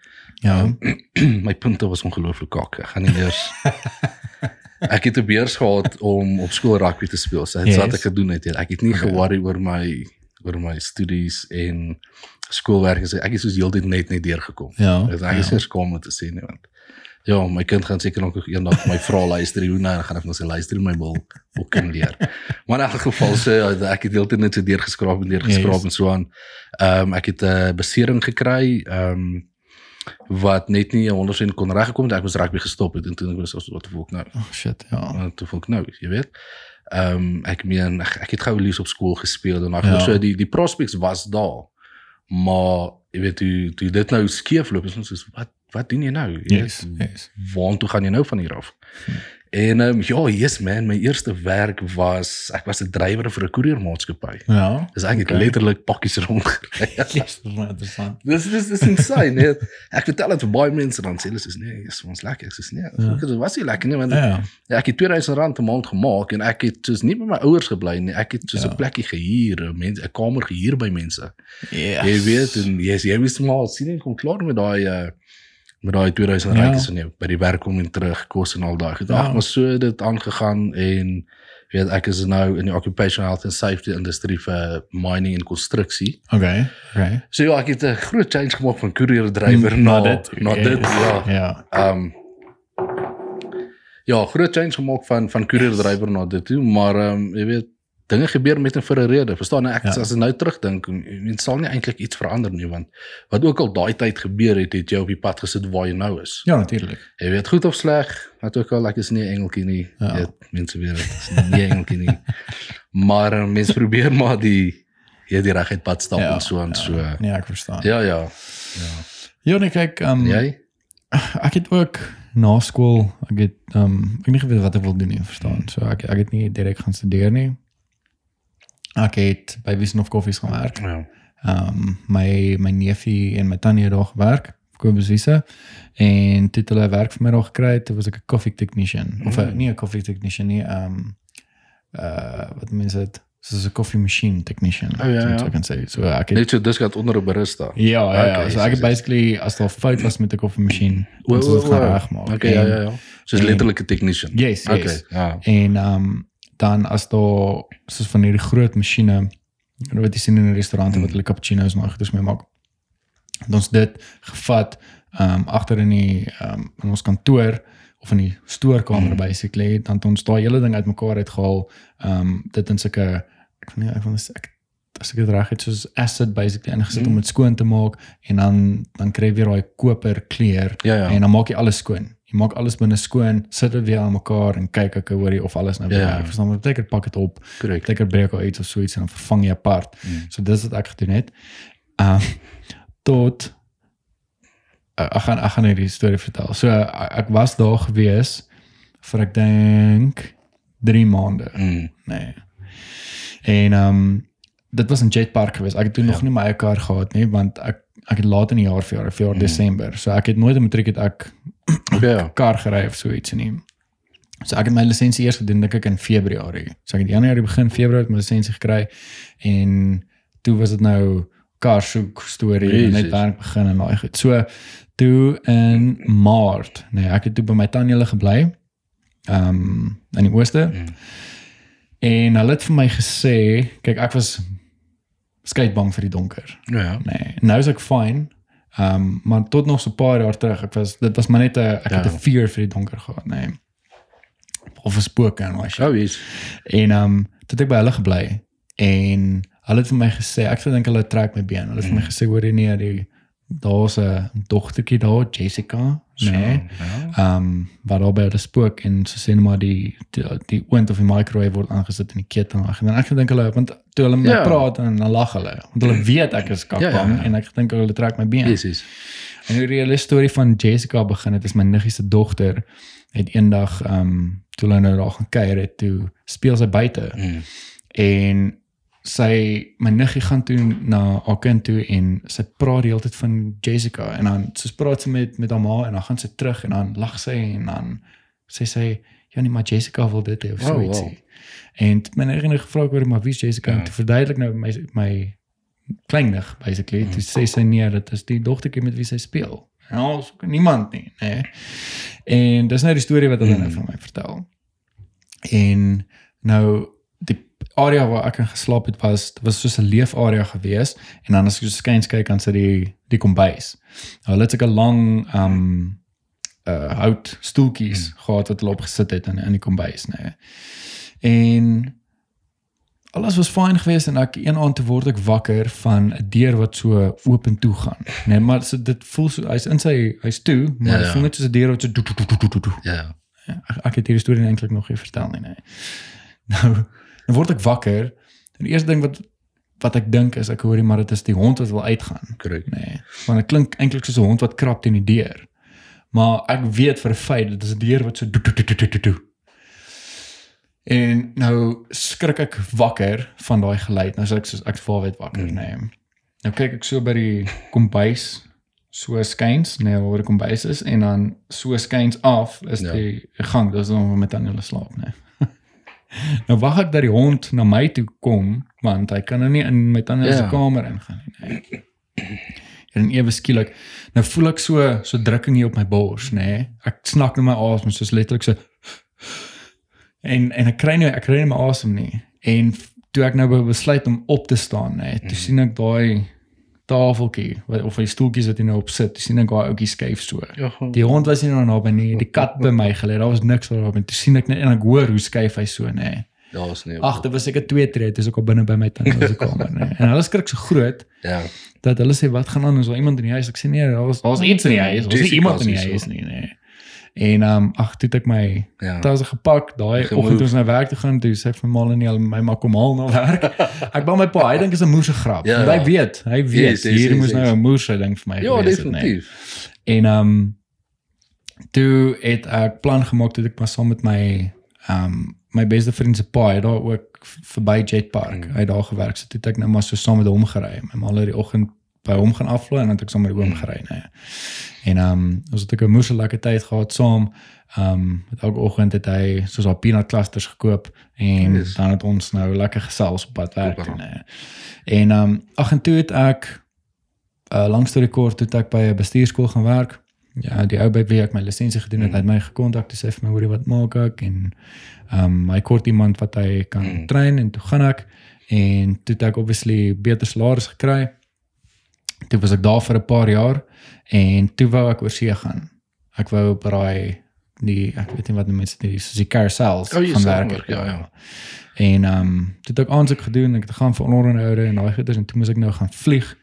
Ja. <clears throat> my punte was ongelooflik kak. Ek gaan nie eers <laughs> Ek het 'n beurs gehad om op skool rugby te speel. So dit yes. Wat ek gedoen het. ja. Ek het nie Okay. ge-worry oor my oor my studies en skoolwerk. So ek het soos heeltyd net net deurgekom. Ja. Dit ek is ja. eers kom om te sê nie want ja, my kind gaan seker nog eendag my vra luister hoe nou gaan ek nog sy luister my wil wil kan leer. Maar in elk geval sê ek het heeltyd net so deurgeskraap en deurgeskraap Yes. en so aan. Ehm um, ek het 'n besering gekry. Ehm um, wat net nie 100% kon reggekom het. Ek moes rugby gestop het en toe ek was so wat voel ek nou? Oh shit, ja. Wat voel ek nou, jy weet? Ehm um, ek meen ek, ek het gou lees op skool gespeel en Ja. dan so die die prospects was daar. Maar jy weet toe toe dit nou skeef loop is ons soos wat wat doen jy nou? Jy Yes, weet, yes. Waartoe gaan jy nou van hier af? En ehm um, ja, yes man, my eerste werk was ek was 'n drywer vir 'n koeriermaatskappy. Ja. Dis ek het Okay. letterlik pakkies rondgery. <laughs> Yes, dis baie interessant. Dis dis dis insane, nee. Ek vertel dit vir baie mense dan sê hulle soos nee, is ons lekker. Ek sê nee, Ja. dit was nie lekker nie want Ja. ek het 2000 rand 'n maand gemaak en ek het soos nie by my ouers gebly nie. Ek het soos 'n Ja. plekkie gehuur, mense 'n kamer gehuur by mense. Ja. Jy weet en yes, jy moes maar sien en kom klaar met daai uh met daai 2000 Ja. rand is nee, by die werk kom en terug kos en al daai. Ek Ja. ja. maar so het dit aangegaan en weet ek is nou in die occupational health and safety industrie vir mining en konstruksie. Okay. Okay. So ja, ek het 'n groot change gemaak van courier drywer na na dit, na dit ja. Ja. Ehm um, Ja, groot change gemaak van van courier drywer na dit toe, maar ehm um, jy weet dinge gebeur met en vir 'n rede. Verstaan ek Ja. as ek nou terugdink, mens sal nie eintlik iets verander nie want wat ook al daai tyd gebeur het, het jou op die pad gesit waar jy nou is. Ja, natuurlik. Jy weet goed of sleg, wat ook al ek is nie 'n engeltjie nie. Ja. Weet, mense weet dit is nie 'n engeltjie nie. <laughs> Maar uh, mense probeer maar die jy die reguit pad stap Ja. en so en so. Ja, Nee, ek verstaan. ja. ja. Ja, nee, kyk, ehm um, Jy? ek het ook na skool, ek het ehm um, ek het nie geweet wat ek wil doen nie, verstaan. So ek ek het nie direk gaan studeer nie. Ek het by Wiesnof Koffies gaan werk. Ja. Ehm um, my my neefie en my tannie het daar gewerk, Kobus Wiese. En toe het hulle werk vir my daar gekry, toe was ek 'n coffee technician of Mm. mm. nie 'n coffee technician nie, ehm um, uh wat mense dit soos 'n coffee machine technician. Oh, ja, so ja. ek kan sê. So ek het Net so dis gehad onder 'n barista. Ja, ja, ja. Okay, so so ek het basically as daar fout was met die koffiemachine, O, ons het dit gaan o. regmaak. Okay, ja En- ja ja. Soos en- letterlike technician. Yes, Okay, yes. ja. En ehm um, dan as daar soos van hierdie groot masjiene wat jy sien in 'n restaurant Mm. wat hulle cappuccino's en goeders mee maak. Het ons dit gevat ehm um, agter in die ehm um, in ons kantoor of in die stoorkamer Mm. basically dan het ons daai hele ding uitmekaar uitgehaal. Ehm um, dit in sulke ek weet nie ek wil ek as ek dit reg het soos acid basically ingesit mm. om dit skoon te maak en dan dan kry jy weer daai koper kleur Ja, ja. en dan maak jy alles skoon. Jy maak alles binne skoon, sit dit weer aan mekaar en kyk ek hoor jy of alles nou Ja. werk. Verstaan, maar beteken pak dit op, Korrek. beteken breek al iets of so iets en dan vervang jy apart. Mm. So dis wat ek gedoen het. Ehm <laughs> tot uh, ek gaan ek gaan hierdie storie vertel. So uh, ek was daar gewees vir ek dink 3 maande. Mm. Nee. En ehm um, dit was in Jetpark geweest. Ek het toe ja. nog nie my eie kar gehad nie want ek ek het laat in die jaar vir jaar, vir jaar mm. Desember. So ek het nooit 'n matriek het ek <clears throat> Ja. kar gery of so iets nie. So ek het my lisensie eers gedoen dink ek in Februarie. So ek het Januarie begin Februarie my lisensie gekry en toe was dit nou kar soek storie en net werk begin en daai goed. So toe in Maart, nee, ek het toe by my tannie hulle gebly. Ehm um, in die ooste. Mm. En hulle het vir my gesê, kyk ek was skei bang vir die donker. Ja. Nee, nou is ek fine. Ehm um, maar tot nog so 'n paar jaar terug, ek was dit was maar net 'n ek het Ja. 'n fear vir die donker gehad, nee. Of 'n spooke en wat. Sou wees. En ehm um, toe het ek by hulle gebly en hulle het vir my gesê, ek sou dink hulle trek my been. Hulle het vir my gesê hoor jy nee, die daar's 'n dogtertjie daar, Jessica, nee. Ja. Ehm um, wat daar by hulle spook en so sê net maar die die, die oond of die microwave word aangesit in die ketel en dan ek dink hulle want toe hulle met Ja. praat en dan lag hulle want hulle weet ek is kakbang Ja, ja. en ek dink hulle trek my been. Yes. En hoe die hele storie van Jessica begin het is my niggie se dogter het eendag ehm um, toe hulle nou daar gaan kuier het toe speel sy buite Mm. en sy my niggie gaan toe na haar kind toe en sy praat die hele tyd van Jessica en dan sy praat sy met met haar ma en dan gaan sy terug en dan lag sy en dan sê sy ja nee maar Jessica wil dit hê of Oh, so wow. ietsie. En t- my niggie het gevra oor maar wie is Jessica Ja. en toe verduidelik nou my my kleinnig basically Mm. toe sê sy nee dit is die dogtertjie met wie sy speel. En ons niemand nie, nê. En dis nou die storie wat hulle nou Mm. van my vertel. En nou die area waar ek in geslaap het was was soos 'n leefarea gewees en dan as so skuins kyk dan sit die die kombuis. Nou hulle het seker lang um uh hout stoeltjies Hmm. gehad wat hulle opgesit het in in die kombuis, nê. En alles was fyn geweest en ek een aand toe word ek wakker van 'n deur wat so oop en toe gaan. Nee, maar so, dit voel so hy's in sy hy's toe, maar Ja, dit ja. voel net soos 'n deur wat so doe, doe, doe, doe, doe, doe. Ja. Ja, ek, ek het hierdie storie eintlik nog nie vertel nie, nee. Nou, dan word ek wakker en die eerste ding wat wat ek dink is ek hoor nie maar dit is die hond wat wil uitgaan. Korrek. Nee, want dit klink eintlik soos 'n hond wat krap teen die deur. Maar ek weet vir 'n feit dit is 'n deur wat so doe doe doe doe doe doe. En nou skrik ek wakker van daai geluid. Nou sê ek soos ek val weet wakker, Mm. nee. Nou kyk ek so by die kombuis so skuins, nee, waar die kombuis is en dan so skuins af is Ja. die gang, dis dan met dan hulle slaap, nee. Nou wag ek dat die hond na my toe kom want hy kan nou nie in my tannie se Ja. kamer ingaan nie. Nee. En ewe skielik, nou voel ek so so drukking hier op my bors, nê. Nee. Ek snak na my asem soos letterlik so en en ek kry nou ek kry nie my asem nie. En toe ek nou be- besluit om op te staan, nê, nee, toe sien ek daai tafeltjie wat of die stoeltjies wat hy nou op sit, toe sien ek daai ouetjie skuif so. Ja. Die hond was nie nou naby nie, die kat by my gelê. Daar was niks daarop en toe sien ek net en ek hoor hoe skuif hy so, nê. Nee. Daar's nie. Ag, dit was seker twee tree, dis ook al binne by my tannie se kamer, nê. En hulle skrik so groot Ja. dat hulle sê wat gaan aan is daar iemand in die huis ek sê nee daar was daar's iets in die huis ons is Jessica iemand in die huis nie nee en ehm um, ag toe het ek my Ja. tas gepak daai oggend toe ons na werk toe gaan toe sê vir mal nie al my maar kom al na werk <laughs> ek bou my pa hy dink is 'n moerse grap Ja, ja, hy ja. weet hy weet Yes, yes, hier yes, moet nou yes. 'n moerse ding vir my Ja, gewees het, nee. definitief. En ehm um, toe het ek plan gemaak dat ek maar saam met my ehm um, my beste vriend se pa het daar ook verby Jetpark. Mm. Mm. Hy het daar gewerk. So toe het ek nou maar so saam met hom gery. My ma het die oggend by hom gaan aflaai en dan het ek saam met hom Mm. gery, nee. En ehm um, ons het ook 'n moeë lekker tyd gehad saam. Ehm um, elke oggend het hy soos al peanut clusters gekoop en Yes. dan het ons nou lekker gesels op pad werk toe, nee. En ehm um, ag en toe het ek uh, langs storie kort toe ek by 'n bestuurskool gaan werk. Ja, die ou by wie ek my lisensie gedoen het, Mm. het my gekontak te sê vir my hoorie wat maak ek en ehm um, hy kort iemand wat hy kan Mm. train en toe gaan ek en toe het ek obviously beter salaris gekry. Toe was ek daar vir 'n paar jaar en toe wou ek oor see gaan. Ek wou op daai die ek weet nie wat die mense die soos die carousels Oh, gaan sal werk. werk, ja, ja. En ehm um, toe het ek aansoek gedoen, ek het gaan vir onderhoude en daai goeders en toe moes ek nou gaan vlieg.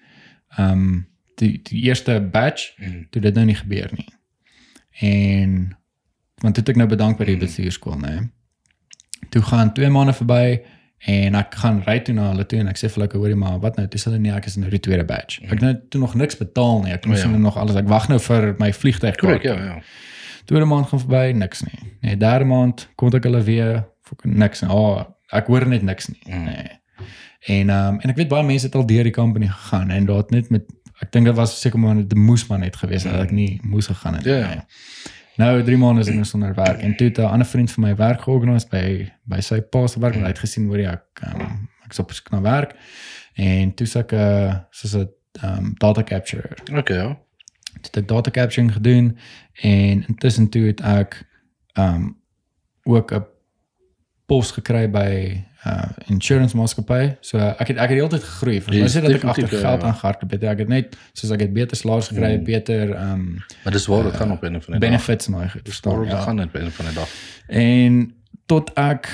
Ehm um, die die eerste batch Mm. toe dit nou nie gebeur nie. En want toe het ek nou bedank by die Mm. bestuurskool, nê. Nee. Toe gaan 2 maande verby en ek gaan ry toe na hulle toe en ek sê vir hulle hoorie maar wat nou dis hulle nie ek is nou die tweede batch. Ek het nou toe nog niks betaal nie. Ek moes Mm. O, ja. ja. nog alles ek wag nou vir my vliegtuig Korrek, ja, ja. Tweede maand gaan verby, niks nie. Nee, derde maand kom ek hulle weer, fucking niks. nie. Oh, ek hoor net niks nie. Mm. Nee. En ehm um, en ek weet baie mense het al deur die company gegaan en daar het net met ek dink dit was seker maar dit moes maar net gewees het dat ek nie moes gegaan het. Ja, ja. Nee. Nou 3 maande is ek nou sonder werk. En toe het 'n ander vriend van my werk georganiseer by by sy pa se werk en hy het gesien hoe ek um, ek is op soek na werk. En toe sê ek uh, soos 'n um, data capture. Okay, ja. toe het ek data capturing gedoen en intussen toe het ek um ook 'n pos gekry by uh insurance maatskappy. So ek het ek het die hele tyd gegroei. Vir my Yes, sê dat ek agter geld ja. aangehardloop het. Ek het net soos ek het beter salaris gekry, Mm. beter um Maar dis waar dit gaan op 'n van die dag. benefits en daai goed. Waar Verstaan? dit Ja. gaan op 'n van die dag. En tot ek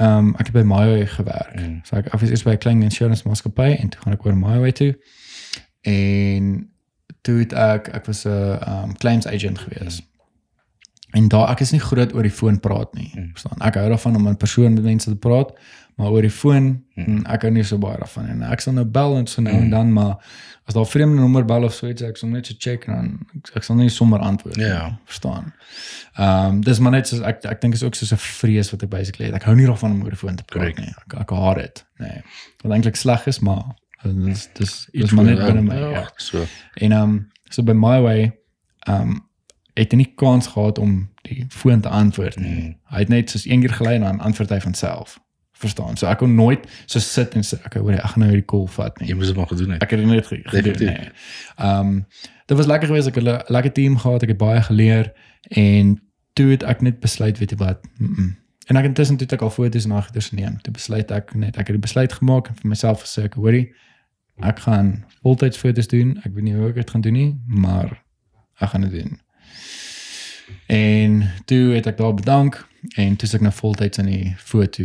um ek het by Mayo gewerk. Mm. So ek ek was eers by 'n klein insurance maatskappy en toe gaan ek oor Mayo toe. En toe het ek ek was 'n um claims agent gewees. En daar ek is nie groot oor die foon praat nie. Mm. Verstaan? Ek hou daarvan om in persoon met mense te praat, maar oor die foon Mm. mm. ek hou nie so baie daarvan en ek sal nou bel en so nou Mm. en dan maar as daar vreemde nommer bel of so iets ek sal net so check en dan ek, ek sal nie sommer antwoord nie. Ja. Verstaan? Ehm um, dis maar net soos ek ek dink is ook soos 'n vrees wat ek basically het. Ek hou nie daarvan om oor die foon te praat Correct. nie. Ek ek haat dit. Nee. Wat eintlik sleg is, maar dis dis dis maar net binne my. Ja. Ja, so. En ehm um, so by my way ehm um, het hy nie kans gehad om die foon te antwoord nie. Mm. Hy het net soos een keer gelei en dan antwoord hy van self. Verstaan? So ek kon nooit so sit en sê ek hoor ek gaan nou hierdie call vat nie. Jy moes dit maar gedoen het. Ek het dit net ge- gedoen. Definitief. Nee. Ehm um, dit was lekker geweest ek het 'n lekker team gehad, ek het baie geleer en toe het ek net besluit weet jy wat. Mm -mm. En ek intussen toe het ek al foto's na goeders neem. Toe besluit ek net ek het die besluit gemaak en vir myself gesê ek hoorie ek gaan voltyds foto's doen. Ek weet nie hoe ek dit gaan doen nie, maar ek gaan dit doen. En toe het ek daar bedank en toe is ek nou voltyds aan die foto.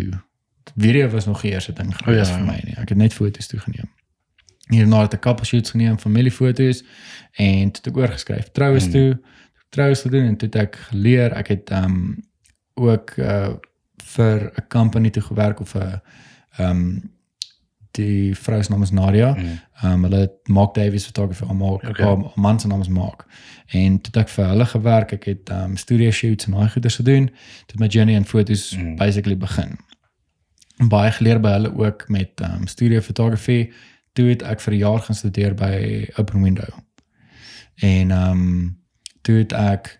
Video was nog die eerste ding gewees ja, vir ja. my nie. Ek het net foto's toegeneem. Hierna het ek couple shoots geneem, familiefoto's en toe het ek oorgeskryf troues Hmm. toe, troues gedoen en toe het ek geleer ek het ehm um, ook uh vir 'n company toe gewerk of 'n ehm um, die vrou se naam is Nadia. Mm. Ehm um, hulle het Mark Davies fotografie aan Mark. Okay. Haar man se naam is Mark. En toe het ek vir hulle gewerk. Ek het ehm um, studio shoots en daai goeders gedoen. Toe my journey en fotos Mm. mm. basically begin. Baie geleer by hulle ook met ehm um, studio fotografie. Toe het ek vir 'n jaar gaan studeer by Open Window. En ehm um, toe het ek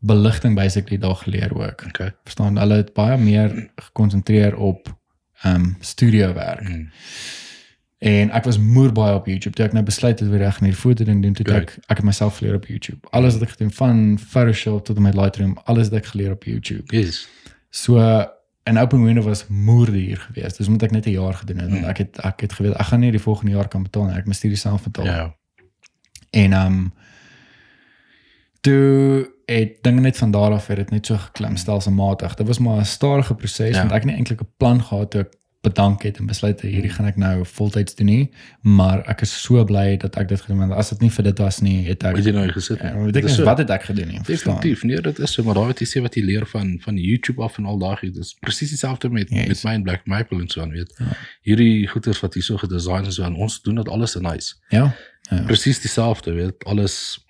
beligting basically daar geleer ook. Okay. Verstaan hulle het baie meer gekonsentreer op um, studio werk. Mm. En ek was moer baie op YouTube. Toe ek nou besluit het weer reg in hierdie foto ding doen, toe het ek ek het myself geleer op YouTube. Alles wat ek gedoen van Photoshop tot en met Lightroom, alles wat ek geleer op YouTube. Yes. So en Open Window was moer hier geweest. Dus moet ek net 'n jaar gedoen het want Mm. ek het ek het geweet ek gaan nie die volgende jaar kan betaal nie. Ek moet studie self betaal. Ja. En ehm um, toe het dinge net van daar af het dit net so geklim stelselmatig. Dit was maar 'n stadige proses Ja. ja. want ek het nie eintlik 'n plan gehad toe ek bedank het en besluit het hierdie gaan ek nou voltyds doen nie, maar ek is so bly dat ek dit gedoen het as dit nie vir dit was nie, het ek Het jy nou gesit? ja, nie? weet Dit ek nie so. wat het ek gedoen nie. Definitief, nee, dit is so, maar daai wat jy sê wat jy leer van van YouTube af en al daai dis presies dieselfde met Yes. met my en Black Maple en so aan, weet. Ja. Hierdie goeders wat hier so gedesign is, en ons doen dit alles in nice. Ja. Ja. Presies dieselfde, weet, alles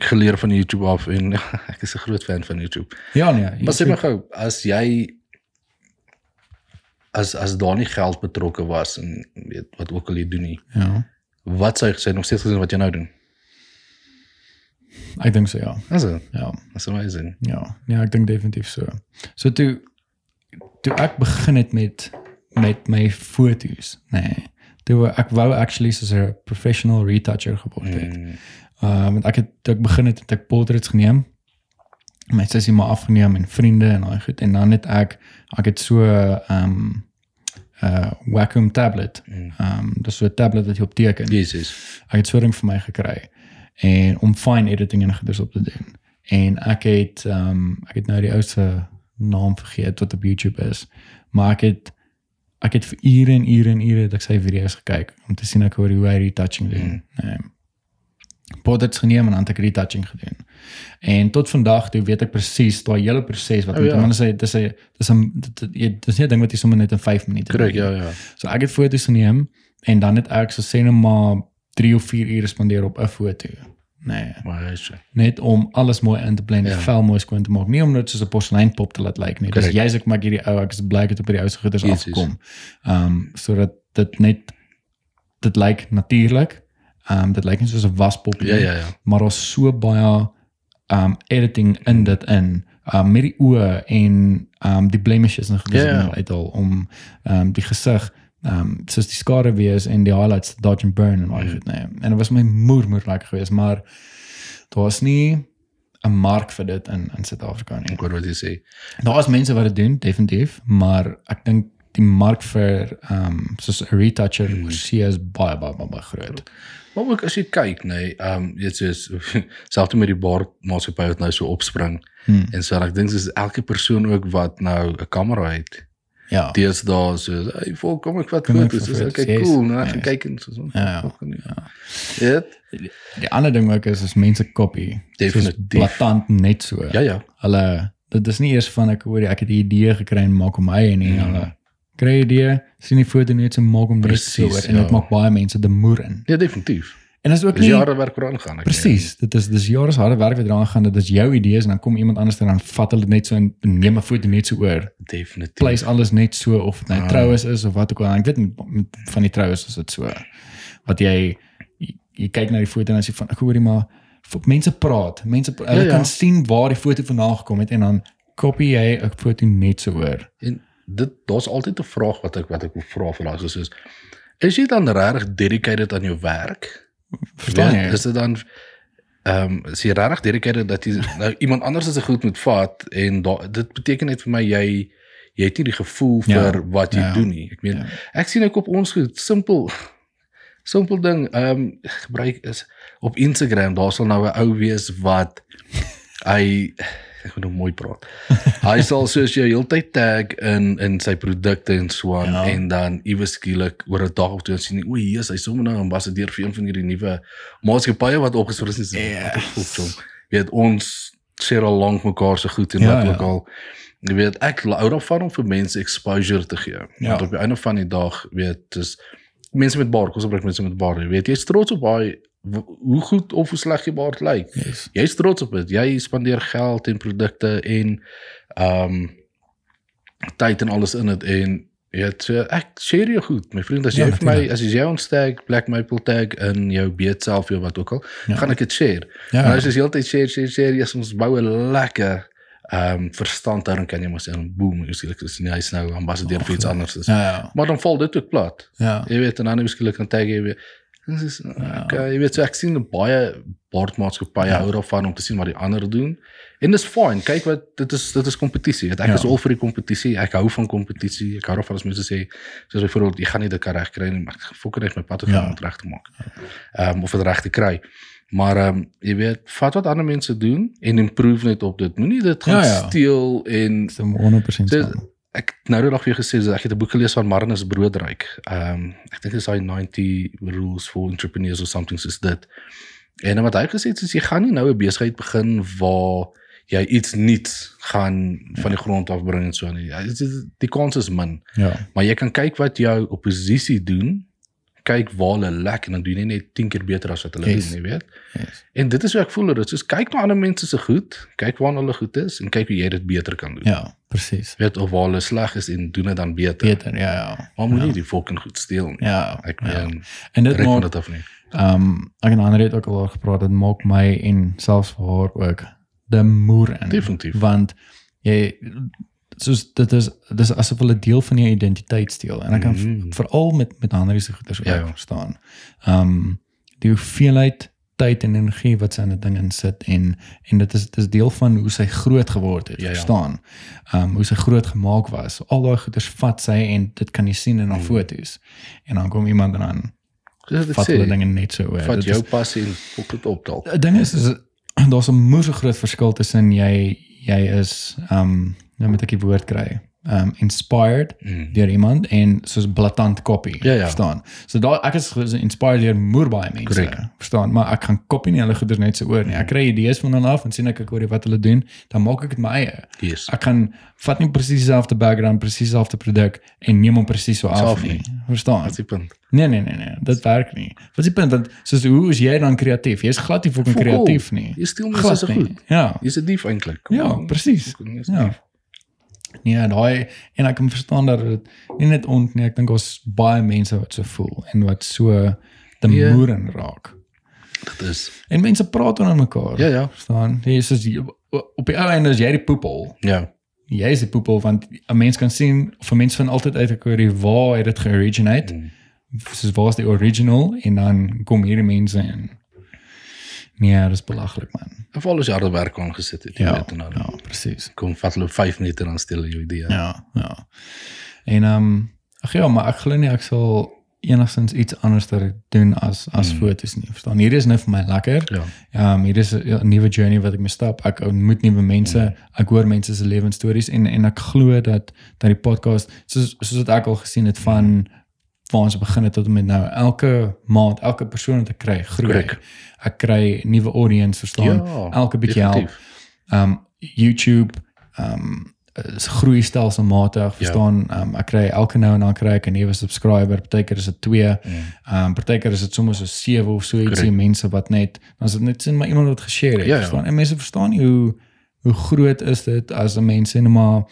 geleer van YouTube af en <laughs> ek is 'n groot fan van YouTube. Ja nee. Maar sê my gou, as jy as as daar nie geld betrokke was en weet wat ook al jy doen nie, Ja. wat sou jy gesê nog steeds gedoen wat jy nou doen? Ek dink so ja. Dit. Ja. Dis amazing. Ja, ja, ek dink definitief so. So toe toe ek begin het met met my fotos, nê. Nee, toe ek wou actually soos 'n professional retoucher geword het. Mm. Uh want ek het toe ek begin het, het ek portraits geneem. My sussie maar afgeneem en vriende en daai goed en dan het ek ek het so um uh Wacom tablet. Mm. Um dis so 'n tablet wat jy op teken. Jesus. Ek het so 'n ding vir my gekry en om fine editing en goeders op te doen. en ek het ehm um, ek het nou die ou se naam vergeet wat op YouTube is. Maar ek het ek het vir ure en ure en ure het ek sy video's gekyk om te sien ek hoe hoe hy retouching doen. Mm. Nee. Potters geneem en dan het ek retouching gedoen. En tot vandag toe weet ek presies daai hele proses wat Oh, ja. hom ja. sê dis 'n dis 'n dit- dit- jy- dis nie 'n ding wat jy sommer net in 5 minute Korrek, doen ja nie. ja. So ek het foto's geneem en dan het ek so sê net maar 3 of 4 ure spandeer op 'n foto. Nee, Maar sê. net om alles mooi in te blend, Ja. ja. vel mooi skoon te maak. Nie om dit soos 'n porseleinpop te laat lyk nie. Dis jy's ek maak hierdie ou, ek is bly ek het op hierdie ou se goeders afgekom. Ehm um, sodat dit net dit lyk natuurlik. Ehm um, dit lyk nie soos 'n waspop nie Ja ja ja. maar daar's so baie um editing in dit in um met die oë en um die blemishes en goeie Ja, yeah. ja. nou uithaal om um die gesig um soos die skade wees en die highlights dodge and burn en al Mm. goed nee en dit was my moer moer lekker geweest maar daar's nie 'n mark vir dit in in Suid-Afrika nie. Ek hoor wat jy sê. Daar is mense wat dit doen definitief, maar ek dink die mark vir um soos 'n retoucher Mm. mm. oorsee is baie baie baie, baie groot. Maar ook as jy kyk, nee, ehm um, jy soos <laughs> selfs met die bar maatskappy wat nou so opspring Hmm. en so ek dink dis elke persoon ook wat nou 'n kamera het. Ja. Dis daar so, hey, vol kom ek wat ek foto's. vir Dis foto's, okay, yes, cool, nou ek gaan yes. kyk en so so. Ja, ja. ja. Ja, Die ander ding ook is is mense copy. Definitief. Soos Blaatant net so. ja. ja. Hulle dit is nie eers van ek hoor ek het 'n idee gekry en maak hom my en nie. Mm. Hulle kry idee, sien die foto net so maak hom net so oor en dit ja. maak baie mense de moer in. Ja, definitief. En is ook Dis nie jare werk oor aangaan. Presies. Dit is dis jare se harde werk wat eraan gaan. Dit is jou idees en dan kom iemand anders en dan vat hulle dit net so en neem 'n foto net so oor. Definitief. Place alles net so of dit nou Ah. troues is of wat ook al. Ek weet met, met van die troues is dit so. Wat jy jy, jy kyk na die foto en dan sê van ek hoorie maar mense praat. Mense pra- hulle Ja, ja. kan sien waar die foto vandaan gekom het en dan copy jy 'n foto net so oor. En dit daar's altyd 'n vraag wat ek wat ek wil vra vir daai soos is jy dan regtig dedicated aan jou werk? Verstaan Ja, jy? Is dit dan ehm um, is jy regtig dedicated dat jy nou iemand anders se goed moet vat en da, dit beteken net vir my jy jy het nie die gevoel Ja, vir wat jy ja. doen nie. Ek meen Ja. ek sien ook op ons goed simpel simpel ding ehm um, gebruik is op Instagram daar sal nou 'n ou wees wat hy ek moet nou mooi praat. <laughs> Hy sal soos jou heeltyd tag in in sy produkte en so aan Ja. en dan iewes skielik oor 'n dag of twee sien jy o, hier is hy sommer nou ambassadeur vir een van hierdie nuwe maatskappye wat opgespreek is. Ja. Yes. Weet ons share al lank mekaar se goed en Ja, wat ja. ook al. Jy weet ek hou daarvan om vir mense exposure te gee. Ja. Want op die einde van die dag weet dis mense met baard, ons gebruik mense met baard, jy weet jy's trots op daai w- hoe goed of hoe sleg jy baard lyk. Yes. Jy's trots op dit. Jy spandeer geld en produkte en ehm um, tyd en alles in dit en jy het so ek share jou goed. My vriend, as Ja, jy vir my as jy jou ontsteek Black Maple tag in jou beet self of wat ook al, Ja. gaan ek dit share. Ja. En as jy heeltyd share share share, jy ons bou 'n lekker ehm um, verstandhouding kan jy maar sê en boom, jy skielik is nie hy's nou ambassadeur vir iets anders is. Ja, ja. Maar dan val dit ook plat. Ja. Jy weet en dan miskien kan tag jy weer. Dis is okay, jy weet so ek sien baie bordmaatskappye Ja. hou daarvan om te sien wat die ander doen. En dis fyn. Kyk wat dit is dit is kompetisie. Ek Ja. is al vir die kompetisie. Ek hou van kompetisie. Ek hou daarvan as mense sê soos byvoorbeeld jy gaan nie dit reg kry nie, maar ek fokus net my pad gaan Ja. om dit reg te maak. Ehm um, of dit reg te kry. Maar ehm um, jy weet, vat wat ander mense doen en improve net op dit. Moenie dit gaan Ja, ja. steel en Dis 100% So, ek nou die dag jou gesê dat ek het 'n boek gelees van Marnus Broodryk. Ehm um, ek dink dit is hy 90 rules for entrepreneurs or something soos dit. En wat hy gesê het is jy gaan nie nou 'n besigheid begin waar jy iets nuuts gaan van die grond af bring en so nie. Ja, dit is- Die kans is min. Ja. Maar jy kan kyk wat jou oppositie doen. Kyk waar hulle lek en dan doen jy net 10 keer beter as wat hulle Yes. doen, jy weet. Yes. En dit is hoe ek voel dit. Soos kyk na ander mense se goed, kyk waar hulle goed is en kyk hoe jy dit beter kan doen. Ja, presies. Weet of waar hulle sleg is en doen dit dan beter. Beter, ja, ja. Maar moenie ja. die fucking goed steel nie. Ja. Ek ja. meen, En dit maak dit af nie. ehm um, ek en ander het ook al oor gepraat, dit maak my en selfs vir haar ook de moer in. Definitief. Want jy soos dit is dis asof hulle deel van jou identiteit steel en ek kan mm. veral met met ander se goeders ook Ja, ja, ja. verstaan. Ehm um, die hoeveelheid tyd en energie wat sy in 'n ding insit en en dit is dit is deel van hoe sy groot geword het, Ja, ja. verstaan. Ehm um, hoe sy groot gemaak was. Al daai goeders vat sy en dit kan jy sien in haar Mhm. foto's. En dan kom iemand en dan Dis wat vat ek hulle sê. dinge net so oor. Vat jou is- passie en fok dit op dalk. Die ding is is daar's 'n moeë groot verskil tussen jy jy is um nou moet ek die woord kry. Um inspired Mm. deur iemand en soos blaatant copy, Ja, ja. verstaan? So daar ek is inspired deur moer baie mense, Korrek. verstaan? Maar ek gaan copy nie hulle goeders net so oor nie. Ek kry idees van hulle af en sien ek ek hoor wat hulle doen, dan maak ek dit my eie. Yes. Ek kan vat nie presies dieselfde background, presies dieselfde produk en neem hom presies so af nie. nie. Verstaan? Dis die punt. Nee nee nee nee, dit werk nie. Wat is die punt want soos hoe is jy dan kreatief? Jy's glad nie fucking kreatief nie. Jy steel mense se goed. Ja. Jy's 'n dief eintlik. Ja, presies. Ja. Nee, daai en ek kan verstaan dat dit nie net ont nie, ek dink ons baie mense wat so voel en wat so te Ja. moeren raak. Dit is. En mense praat onder mekaar. Ja, ja. Verstaan? Jy is jy- op die ou einde is jy die poepel. Ja. Jy is die poepel want 'n mens kan sien of 'n mens van altyd uit ek hoor waar het dit georiginate. Mm. Soos waar is die original en dan kom hierdie mense in. Nee, dis belaglik man. Veral as jy harde werk aangesit het, jy Ja, weet en dan ja, presies. kom vat hulle 5 minute dan stel jy idee. Ja, ja. En ehm um, ag ja, maar ek glo nie ek sal enigstens iets anders doen as as Mm. foto's nie. Verstaan? Hier is nou vir my lekker. Ja. Ehm um, hier is 'n nuwe journey wat ek mee stap. Ek ontmoet nuwe mense. Mm. Ek hoor mense se lewensstories en en ek glo dat dat die podcast soos soos wat ek al gesien het van waar ons begin het tot met nou elke maand, elke persoon wat ek kry, groei. Korrek. Ek kry nuwe audience, verstaan? Ja, elke bietjie help um YouTube um is groei stelselmatig verstaan um ek kry elke nou en dan kry ek 'n nuwe subscriber partykeer is dit 2 Mm. um partykeer is dit soms so 7 of so ietsie mense wat net dan is dit net sin maar iemand wat geshare het Ja, ja. verstaan en mense verstaan nie hoe hoe groot is dit as 'n mens net maar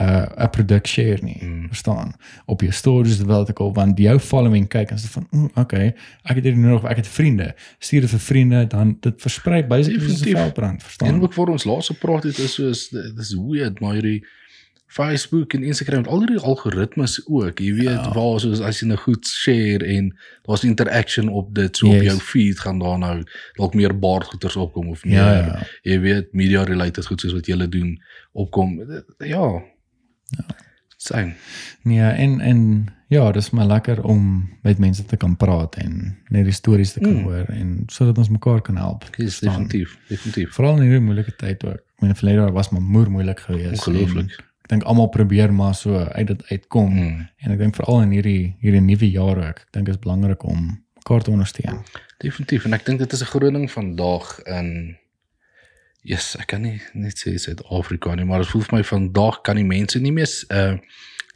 uh 'n produk share nie Mm. verstaan op jou stories terwyl ek al want jou following kyk en sê van o okay ek het hier nog ek het vriende stuur dit vir vriende dan dit versprei 'n Definitief. veldbrand verstaan En ook vir ons laaste praat het is soos dis weird maar hierdie Facebook en Instagram met al hierdie algoritmes ook. Jy weet Ja. waar soos as jy nou goed share en daar's interaction op dit so op Yes. jou feed gaan daar nou dalk meer baardgoeters opkom of meer Ja, ja. jy weet media related goed soos wat julle doen opkom. Ja. Ja. Same. Nee, en en ja, dis maar lekker om met mense te kan praat en net die stories te kan Mm. hoor en sodat ons mekaar kan help. Dis definitief, definitief. Veral in hierdie moeilike tyd ook. Ek meen verlede jaar was maar moer moeilik geweest. Ongelooflik. En Ek dink almal probeer maar so uit dit uitkom Mm. en ek dink veral in hierdie hierdie nuwe jaar ook. Ek dink dit is belangrik om mekaar te ondersteun. Definitief en ek dink dit is 'n groot ding vandag in Yes, ek kan nie net sê Suid-Afrika nie, maar dit voel vir my vandag kan die mense nie meer uh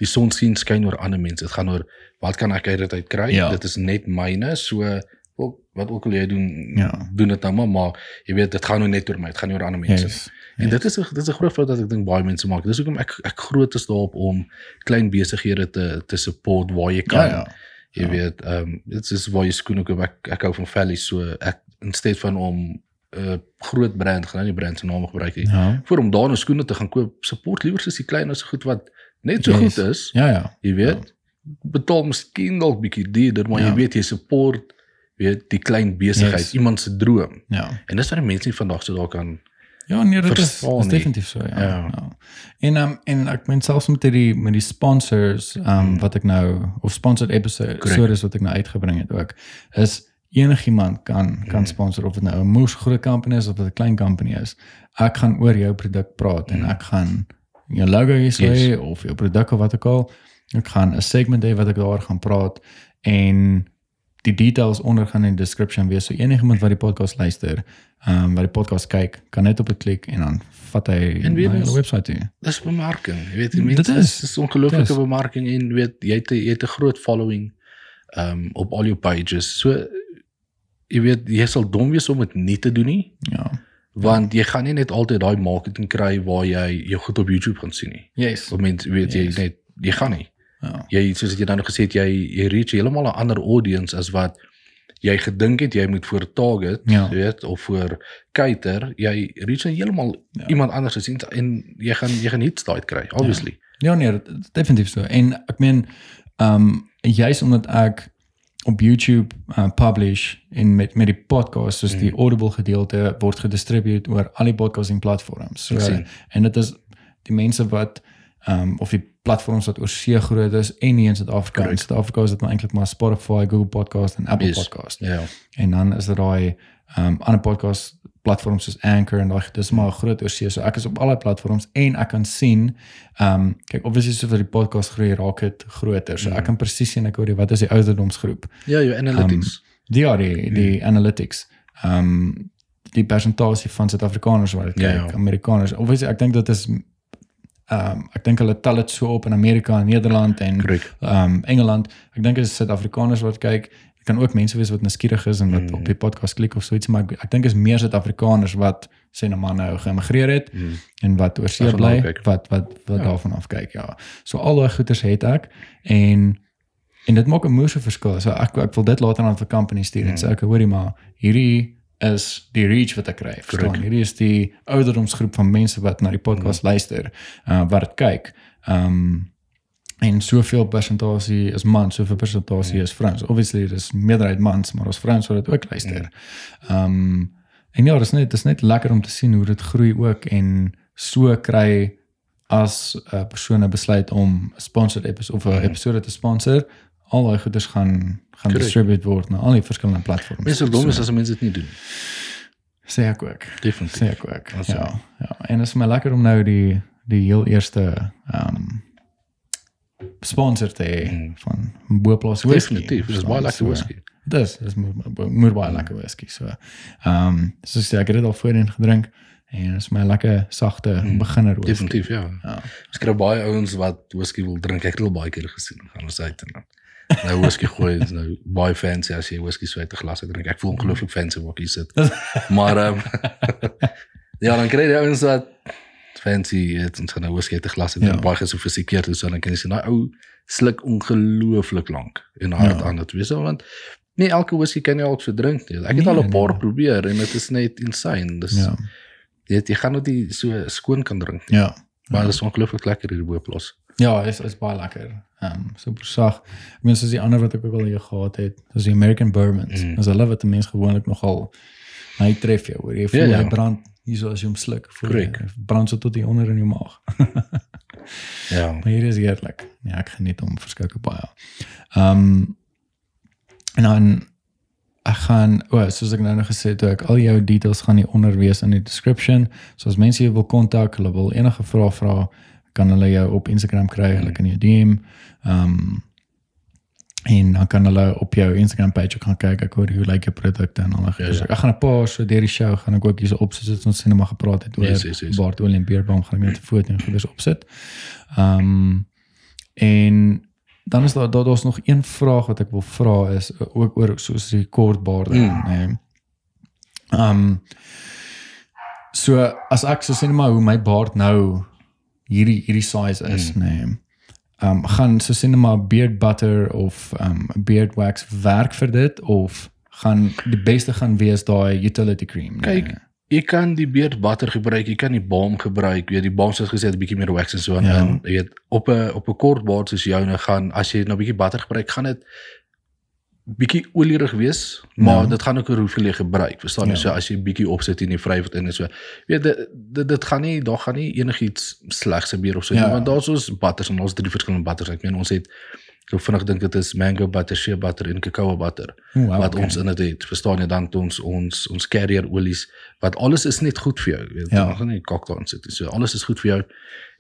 die son sien skyn oor ander mense. Dit gaan oor wat kan ek uit dit uit kry? Ja. Dit is net myne, so ook wat ook al jy doen, Ja. doen dit nou maar, maar jy weet dit gaan nou net oor my, dit gaan nie oor ander mense nie. Yes. En dit is dit is 'n groot fout wat ek dink baie mense maak. Dis hoekom ek ek groot is daarop om klein besighede te te support waar jy kan. Ja, ja. Jy Ja. weet, ehm um, dit is waar jy skoene koop. Ek ek hou van Valley so ek in steed van om 'n uh, groot brand, gaan nou nie brand se naam gebruik nie. Ja. Voor om daar nou skoene te gaan koop, support liewer soos die klein as goed wat net so Yes. goed is. Ja, ja. Jy weet, betaal miskien dalk bietjie duurder, maar Ja. jy weet jy support weet die klein besigheid, Yes. iemand se droom. Ja. En dis wat mense nie vandag so daar kan Ja, nee, dit is, is definitief so, ja. Ja. ja. En um, en ek meen selfs met die met die sponsors um Hmm. wat ek nou of sponsored episodes Korrek. soos wat ek nou uitgebring het ook is enigiemand kan kan Hmm. sponsor of dit nou 'n moes groot company is of dit 'n klein company is. Ek gaan oor jou produk praat en Hmm. ek gaan jou logo hier sê Yes. of jou produk of wat ook al. Ek gaan 'n segment hê wat ek daar gaan praat en die details onder gaan in die description wees so enigiemand wat die podcast luister, ehm um, wat die podcast kyk, kan net op dit klik en dan vat hy En weer na hulle webwerf toe. dis bemarking. Jy weet, die Dit mense is. dis ongelooflike bemarking en weet jy het 'n- jy het 'n groot following um op al jou pages. So jy weet jy sal dom wees om dit nie te doen nie, Ja. want jy gaan nie net altyd daai marketing kry waar jy jou goed op YouTube gaan sien nie. Yes. Of mense weet jy Yes. net jy gaan nie. Ja. Jy soos jy dan nog gesê het jy jy reach heeltemal 'n ander audience as wat jy gedink het jy moet voor target, Ja. jy weet, of voor cater, jy reach heeltemal Ja. iemand anders gesien en jy gaan jy gaan hits daai kry, obviously. Ja nee, dit is definitief so. En ek meen ehm um, juis omdat ek op YouTube uh, publish en met met die podcast soos die Audible gedeelte word gedistribueer oor al die podcasting platforms. So sien. en dit is die mense wat ehm um, of die platforms wat oor see groot is en nie in Suid-Afrika. Correct. Suid-Afrika is dit maar eintlik maar Spotify, Google Podcast en Apple Yes. Podcast. Ja. En dan is daar daai um, ander podcast platforms soos Anchor en daai dis maar groot oor see. So ek is op al die platforms en ek kan sien um, kyk obviously so vir die podcast groei raak dit groter. So ek kan presies sien ek hoor jy wat is die ouderdomsgroep. Ja, jou analytics. Die ja, die die analytics. Ehm um, die persentasie van Suid-Afrikaners wat dit Ja, kyk, ja. Amerikaners. Obviously ek dink dit is ehm um, ek dink hulle tel dit so op in Amerika en Nederland en ehm um, Engeland. Ek dink is Suid-Afrikaners wat kyk. Dit kan ook mense wees wat nuuskierig is en wat Mm. op die podcast klik of so iets, maar ek, ek dink is meer Suid-Afrikaners wat sê nou maar nou geëmigreer het Mm. en wat oor see Daarvan bly, wat wat wat Ja. daarvan af kyk, ja. So al daai goeders het ek en en dit maak 'n moeëse verskil. So ek ek wil dit later aan vir company stuur en Mm. sê ek hoorie maar hierdie is die reach wat ek kry. Verstaan? Correct. Hierdie is die ouderdomsgroep van mense wat na die podcast luister, uh, wat dit kyk. Ehm um, en soveel persentasie is mans, soveel persentasie is vrouens. Obviously dis meerderheid mans, maar ons vrouens wat dit ook luister. Ehm um, en ja, dis net dis net lekker om te sien hoe dit groei ook en so kry as 'n uh, persone besluit om 'n sponsored episode of 'n Mhm. episode te sponsor, al daai goeders gaan gaan Correct. distribute word na al die verskillende platforms. Mense dom is as mense dit nie doen. sê ek ook. Definitief. Sê ek ook. Ja, ja. En dit is my lekker om nou die die heel eerste ehm um, sponsor te hê Mm. van Boplaas whisky. Definitief. Dis baie lekker whisky. Dis dis moer baie lekker whisky so. Ehm um, so sê ek het dit al voorheen gedrink en is my lekker sagte Mm. beginner whisky. Definitief, ja. Ja. Ons kry baie ouens wat whisky wil drink. Ek het al baie keer gesien. Gaan ons uit en dan nou whisky gooi is nou baie fancy as jy whisky so uit 'n glas drink. Ek voel ongelooflik fancy waar ek hier sit. <laughs> Maar ehm <laughs> ja, dan kry jy ouens wat fancy het ons gaan nou whisky uit 'n glas uit Ja. en baie gesofistikeerd is en dan kan jy sien daai ou sluk ongelooflik lank en hard Ja. aan dit wees want nie elke whisky kan jy ook so drink nie. Ek het Nee, al 'n paar nee. probeer en dit is net insane. Dis Ja. jy weet, jy gaan dit nie so skoon kan drink nie. Ja. Maar dit is ongelooflik lekker hier bo plos. Ja, is is baie lekker. Ehm um, super sag. Ek meen soos die ander wat ek ook al hier gehad het, soos die American bourbons. Mm. Dis hulle wat 'n mens gewoonlik nogal hy tref jou, hoor jy voel Ja, ja, hy brand hierso as jy hom sluk, voel jy Correct. hy brand so tot hier onder in jou maag. <laughs> Ja. Maar hier is heerlik. Ja, ek geniet hom verskriklik baie. Ehm um, en dan ek gaan o, oh, soos ek nou nog gesê het, ook al jou details gaan hier onder wees in die description. So as mense jou wil kontak, hulle wil enige vrae vra, kan hulle jou op Instagram kry, hulle kan jou DM. Ehm um, en dan kan hulle op jou Instagram page gaan kyk ek hoor hoe lyk jou produkte en daai goeie. Ja, ja. Ek gaan 'n paar so deur die show gaan ek ook hierso opsit soos ons sinema gepraat het oor Yes, yes, yes. Baardolie en Beerboom gaan ek net 'n foto en goeders opsit. Ehm um, en dan is daar daar daar's nog een vraag wat ek wil vra is uh, ook oor soos die kortbaarde, Mm. nê. Nee. Ehm um, so as ek so sê maar hoe my baard nou hierdie hierdie size is, Mm. nê. Nee, um, gaan so sê net maar beard butter of ehm um, beard wax werk vir dit of gaan die beste gaan wees daai utility cream. nee? Kyk, jy kan die beard butter gebruik, jy kan die balm gebruik. Jy weet die balm soos gesê het 'n bietjie meer wax en so en Ja. jy weet op 'n op 'n kort baard soos joune gaan as jy nou 'n bietjie butter gebruik, gaan dit bietjie olierig wees, maar Ja. dit gaan ook oor hoeveel jy gebruik. Verstaan jy? Ja. So as jy bietjie opsit en jy vryf dit in en so. Weet dit dit, dit gaan nie daar gaan nie enigiets slegs gebeur of so Ja. nie, want daar's ons butters en ons drie verskillende butters. Ek meen ons het so vinnig dink dit is mango butter, shea butter en cacao butter O, wow, wat okay. ons in dit het. Verstaan jy dan ons ons ons carrier olies wat alles is net goed vir jou. Jy weet, Ja. ja. gaan nie kakta in sit nie. So alles is goed vir jou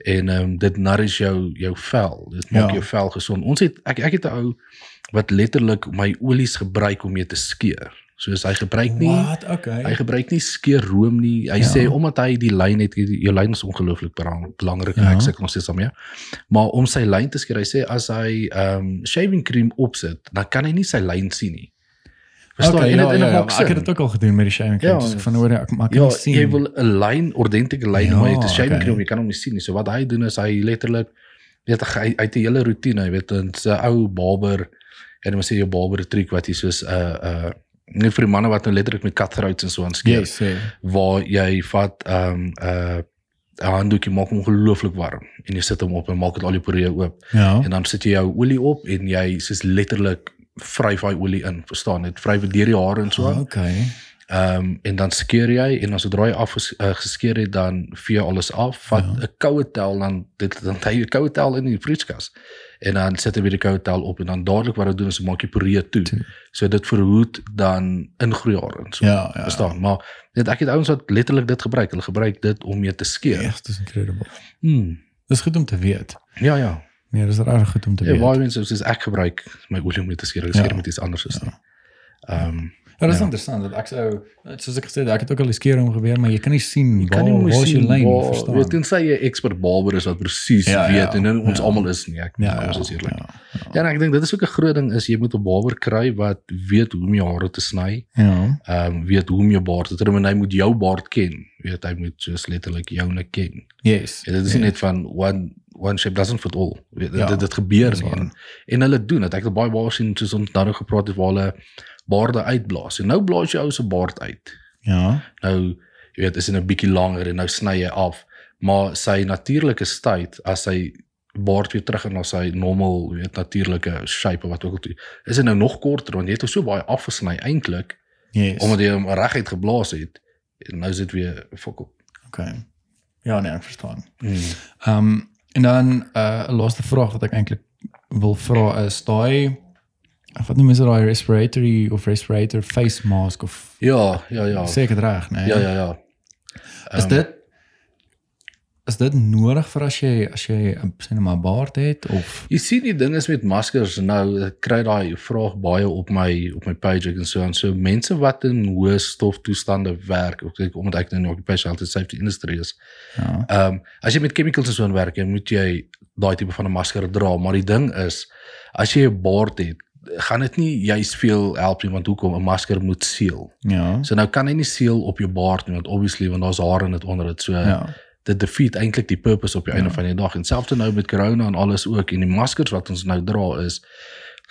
en ehm um, dit nourish jou jou vel. Dit maak Ja. jou vel gesond. Ons het ek ek het 'n ou wat letterlik my olies gebruik om mee te skeer. Soos hy gebruik nie Wat? Okay. hy gebruik nie skeerroom nie. Hy Ja. ja. sê omdat hy die lyn het, jou lyn is ongelooflik belang- belangrik Ja. ja. ek sê nog steeds daarmee. Maar om sy lyn te skeer, hy sê as hy ehm um, shaving cream opsit, dan kan hy nie sy lyn sien nie. Verstaan okay, jy? ja, En en ja, dit ja, maak ek het dit ook al gedoen met die shaving cream. Ja. Ja, dus van hoor ek maar kan Ja, nie sien. jy wil 'n lyn, ordentlike lyn, Ja, ja, maar jy het 'n shaving okay. cream, jy kan hom nie sien nie. So wat hy doen is hy letterlik weet hy het 'n hele roetine, jy weet, 'n ou barber en dan sê jy barber triek wat hy soos 'n uh, 'n uh, net vir die manne wat nou letterlik met cutthroats en so aan skeer Yes, ja. waar jy vat ehm um, 'n uh, 'n handdoekie maak hom ongelooflik warm en jy sit hom op en maak dit al die poree oop Ja. en dan sit jy jou olie op en jy soos letterlik vryf daai olie in, verstaan dit, vryf dit deur die hare en so. Aan. okay. Ehm en dan skeer jy en as sodra jy af uh, geskeer het dan vee alles af, vat 'n ja. koue tel dan dit dan 'n koue tel in die vrieskas. En dan sit jy weer die koue tel op en dan dadelik wat dit doen is maak jy puree toe. toe. So dit verhoed dan ingroeiare en so. Ja, ja. Verstaan? Maar net ek het ouens wat letterlik dit gebruik. Hulle gebruik dit om mee te skeer. Ja, dit is incredible. Hmm. Dis goed om te weet. Ja, ja. Nee, dis reg goed om te Ja, weet. baie mense soos ek gebruik my olie om mee te skeer. Ek skeer Ja. met iets anders is nie. Ehm Ja, dat is Ja. interessant. Dat ek sou soos ek gesê het, ek het ook al eens keer om gebeur, maar jy kan nie sien kan waar nie waar jou sien lyn waar verstaan. weet tensy jy 'n expert barber is wat presies Ja, weet ja, en nou ons ja. almal is nie. Ek ja, ja, ons is eerlik. ja, Ja, en ek dink dit is ook 'n groot ding is jy moet 'n barber kry wat weet hoe om jou hare te sny. ja. Ehm um, weet hoe om jou baard te trim en hy moet jou baard ken. Weet hy moet soos letterlik joune ken. Yes. Ja, dit is Ja. net van one one shape doesn't fit all. Weet, Ja, dit dit gebeur nie. waar. En, en hulle doen dit. Ek het baie baie sien soos ons nou gepraat het waar hulle baarde uitblaas. En nou blaas jy ou se baard uit. Ja. Nou jy weet is in 'n bietjie langer en nou sny jy af. Maar sy natuurlike tyd as sy baard weer terug in na sy normal, weet natuurlike shape of wat ook al. Is dit nou nog korter want jy het hom so baie afgesny eintlik Yes. omdat jy hom reguit geblaas het. En nou is dit weer fok op. Okay. Ja, nee, ek verstaan. Mm. Ehm um, en dan uh, 'n laaste vraag wat ek eintlik wil vra is daai wat noem jy daai respiratory of respirator face mask of Ja, ja, ja. ek dit reg, nee? Ja, ja, ja. Is dit is dit nodig vir as jy as jy 'n sê net maar baard het of Jy sien die ding is met maskers nou, ek kry daai vraag baie op my op my page en so aan. So mense wat in hoë stoftoestande werk, ook ek omdat ek nou in die occupational health and safety industry is. ja. Ehm um, as jy met chemicals en so aan werk, dan moet jy daai tipe van 'n masker dra, maar die ding is as jy 'n baard het, gaan dit nie juist veel help nie want hoekom 'n masker moet seël. Ja. So nou kan hy nie seël op jou baard nie want obviously want daar's hare in dit onder dit. So Ja. dit defeat eintlik die purpose op die einde Ja. van die dag. En selfs nou met corona en alles ook en die maskers wat ons nou dra is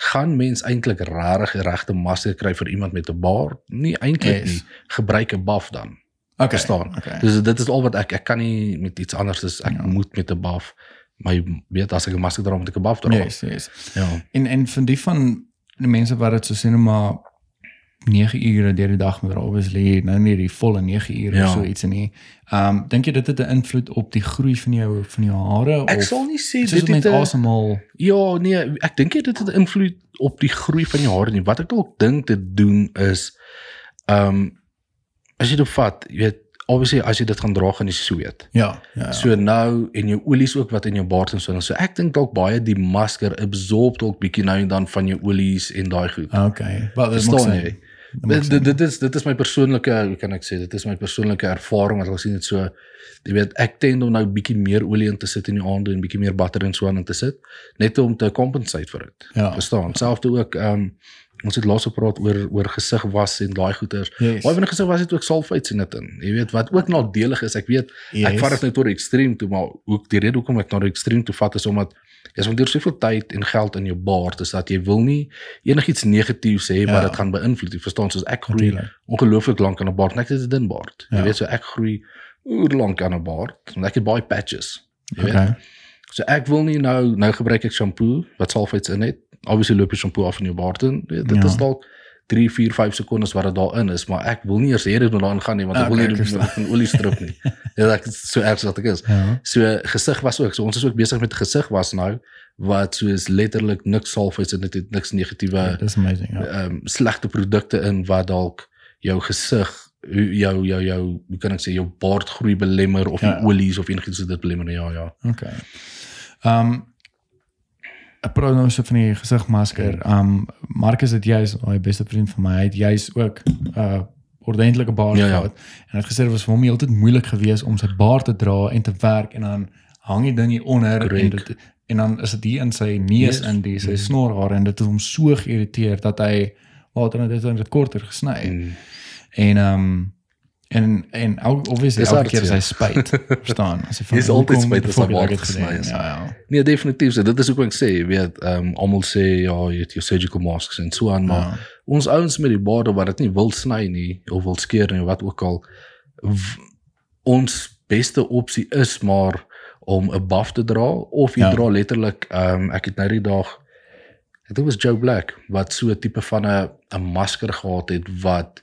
gaan mens eintlik regtig regte masker kry vir iemand met 'n baard? Nie eintlik Yes. nie. Gebruik 'n buff dan. Okay. Verstaan. Okay. Dus dit is al wat ek ek kan nie met iets anders is ek Ja. moet met 'n buff. Maar jy weet as ek 'n masker dra moet ek 'n buff dra. Yes, yes. Ja. En en van die van die mense wat dit so sê net maar 9 ure deur die dag moet dra, obviously nou nie die volle 9 ure Ja. of so iets nie. Ehm um, dink jy dit het 'n invloed op die groei van jou van jou hare Ek of sal nie sê dit het net 'n asemhaal Ja, nee, ek dink dit het 'n invloed op die groei van jou hare nie. Wat ek dalk dink dit doen is ehm um, as jy dit vat, jy weet, obviously as jy dit gaan dra gaan jy sweet. Ja, ja. ja. So nou en jou olies ook wat in jou baard en so en so. Ek dink dalk baie die masker absorb dalk bietjie nou en dan van jou olies en daai goed. okay. Sin. jy? Dit Dit, dit dit is dit is my persoonlike, hoe kan ek sê, dit is my persoonlike ervaring wat ek sien dit so jy weet ek tend om nou bietjie meer olie in te sit in die aande en bietjie meer butter en so aan in te sit net om te compensate vir dit. Ja. Verstaan? Selfs ook ehm um, ons het laas gepraat oor oor gesig was en daai goeters. Yes. Baie van die gesig was het ook sulfites in dit in. Jy weet wat ook nadelig is. Ek weet ek Yes. vat dit nou tot die ekstreem toe, maar ook die rede hoekom ek na die ekstreem toe vat is omdat jy spandeer soveel tyd en geld in jou baard is dat jy wil nie enigiets negatiefs hê Ja. wat dit gaan beïnvloed. Jy verstaan soos ek groei ongelooflik lank aan 'n baard. en Ek het 'n dun baard. Jy Ja. weet so ek groei oer lank aan 'n baard. Want ek het baie patches. Jy weet. Okay. So ek wil nie nou nou gebruik ek shampoo wat sulfites in het. Obviously loop jy shampoo af in jou baard in. Weet, Dit Ja. is dalk 3, 4, 5 sekondes wat dit daarin is, maar ek wil nie eers hê dit moet daarin gaan nie want ek wil Okay, nie <laughs> ek dit verstaan. met 'n olie strip nie. Ja, ek is so erg wat ek is. Ja. So gesig was ook. So ons is ook besig met gesig was nou wat soos letterlik niks sulfites in dit het niks negatiewe Dis amazing. Ja. ehm um, slegte produkte in wat dalk jou gesig jou jou jou hoe kan ek sê jou baardgroei belemmer of Ja. die olies of enigiets wat dit belemmer ja ja. Okay. Ehm um, ek praat nou so van die gesigmasker. Ehm um, Marcus het juis, hy beste vriend van my, hy het juis ook 'n uh, ordentlike baard Ja, ja. gehad. En het gesê dit was vir hom heeltyd moeilik geweest om sy baard te dra en te werk en dan hang die ding hier onder en Correct. dit en dan is dit hier in sy neus Yes. in die sy Mhm. snorhare en dit het hom so geïrriteer dat hy later net dit korter gesny het. Mm. En ehm um, en en ook obviously Dis elke keer is hy spyt, verstaan? <laughs> As hy Jy is altyd spyt as baard dit gesny is. Ja, ja. Nee, definitief. So dit is ook wat ek sê, jy weet, ehm um, almal sê ja, jy het jou surgical masks en so aan, maar Ja. ons ouens met die baarde wat dit nie wil sny nie of wil skeer nie, wat ook al ons beste opsie is maar om 'n buff te dra of jy Ja. dra letterlik ehm um, ek het nou die dag ek dink dit was Joe Black wat so 'n tipe van 'n 'n masker gehad het wat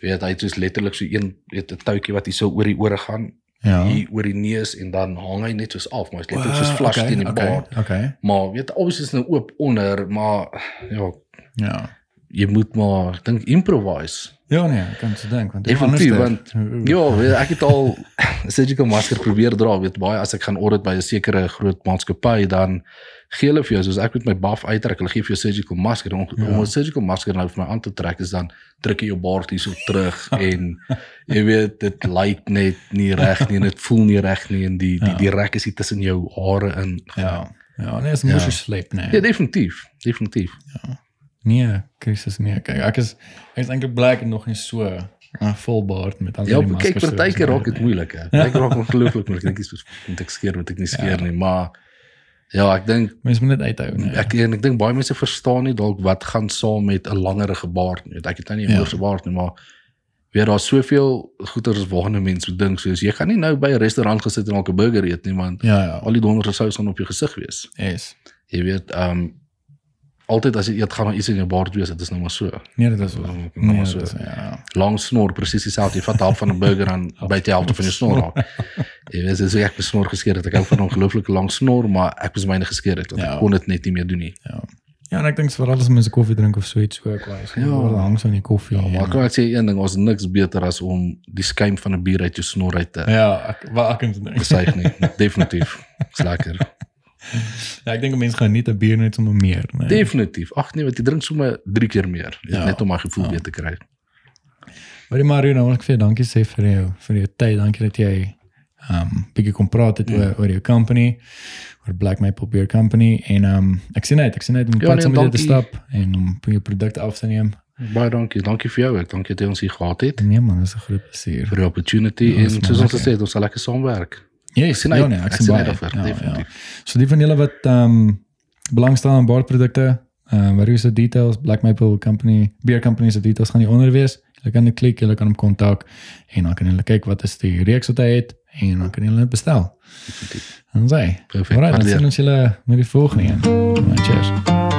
Weet hy het soos letterlik so een weet 'n touwtjie wat hy so oor die ore gaan, Ja. hier oor die neus en dan hang hy net soos af, maar hy's letterlik soos flush okay, teen die okay, baard. Okay. Maar weet obviously is nou oop onder, maar ja, Ja. Jy moet maar ek dink improvise. Ja nee, ek kan se dink want Definitief anders want ja, ek het al <laughs> surgical masker probeer dra, weet baie as ek gaan audit by 'n sekere groot maatskappy dan gee hulle vir jou soos ek met my buff uittrek, hulle gee vir jou surgical masker om, Ja. om 'n surgical masker nou vir my aan te trek is dan druk jy jou baard hierso terug <laughs> en jy weet dit lyk net nie reg nie en dit voel nie reg nie en die die Ja. die rek is hier tussen jou hare in. Ja. Ja, nee, is 'n Ja. sleep nee. Ja, definitief, definitief. Nee, krisis nee. Kyk, ek is ek is eintlik bly ek het nog nie so 'n vol baard met al Ja, die kyk maskers. soos partykeer nou, raak dit moeilik hè. <laughs> Partykeer raak ongelooflik moeilik. Ek dink dis moet ek skeer, moet ek nie skeer nie, maar ja, ek dink Mens moet net uithou nee. ek en ek dink baie mense verstaan nie dalk wat gaan saam met 'n langerige baard nie. Ek het nou nie 'n Ja. moorse baard nie, maar weer daar's soveel goeters waarna mense dink soos jy gaan nie nou by 'n restaurant gesit en dalk 'n burger eet nie, want Ja, ja. al die donderse sous gaan op jou gesig wees. Yes. Jy weet, ehm um, altyd as jy eet gaan daar iets in jou baard wees, dit is nou maar so. Nee, dit is so. Nou, Nee, maar so. is ja. Lang snor presies dieselfde. Jy vat hap van 'n burger aan <laughs> by die helfte van jou snor af. <laughs> Jy weet, dis ek besnor geskeer het. Ek hou van 'n ongelooflike lang snor, maar ek was myne geskeer het Ja. ek kon dit net nie meer doen nie. Ja. Ja, en ek dink veral as mense koffie drink of so iets ook wys. Ja. Ja, hang so in die koffie. Ja, maar en- kan ek sê een ding, ons niks beter as om die skuim van 'n bier uit jou snor uit te Ja, ek wat ek kan dink. suig nie. Definitief. Dis lekker. <laughs> Ja, ek dink mense gaan nie 'n bier net sommer meer, nee. Definitief. Ag nee, want jy drink sommer 3 keer meer, Ja. net om my gevoel Ja. weer te kry. Maar Mario, nou wil ek vir jou dankie sê vir jou vir jou tyd. Dankie dat jy ehm um, bietjie kom praat het Mm. oor oor jou company, oor Black Maple Beer Company en ehm um, ek sien uit, ek sien uit om Ja, pad nee, saam met jou te stap en om jou produkte af te neem. Baie dankie. Dankie vir jou. Ek dankie dat jy ons hier gehad het Nee man, dit is 'n groot plesier. vir die opportunity Ja, en soos ons gesê het, ons sal lekker saamwerk. Yes, sien ja uit. nee, ek Ek sien baie daarvoor, Ja, ja. definitief. So die van julle wat ehm um, belangstel aan baardprodukte, ehm uh, waar is die details Black Maple Company, Beer Company se details gaan hier onder wees. Julle kan net klik, julle kan hom kontak en dan kan julle kyk wat is die reeks wat hy het en dan kan julle dit bestel. Definitief. Dan sê. Perfek. Alright, dan sien ons julle met die volgende een. Cheers.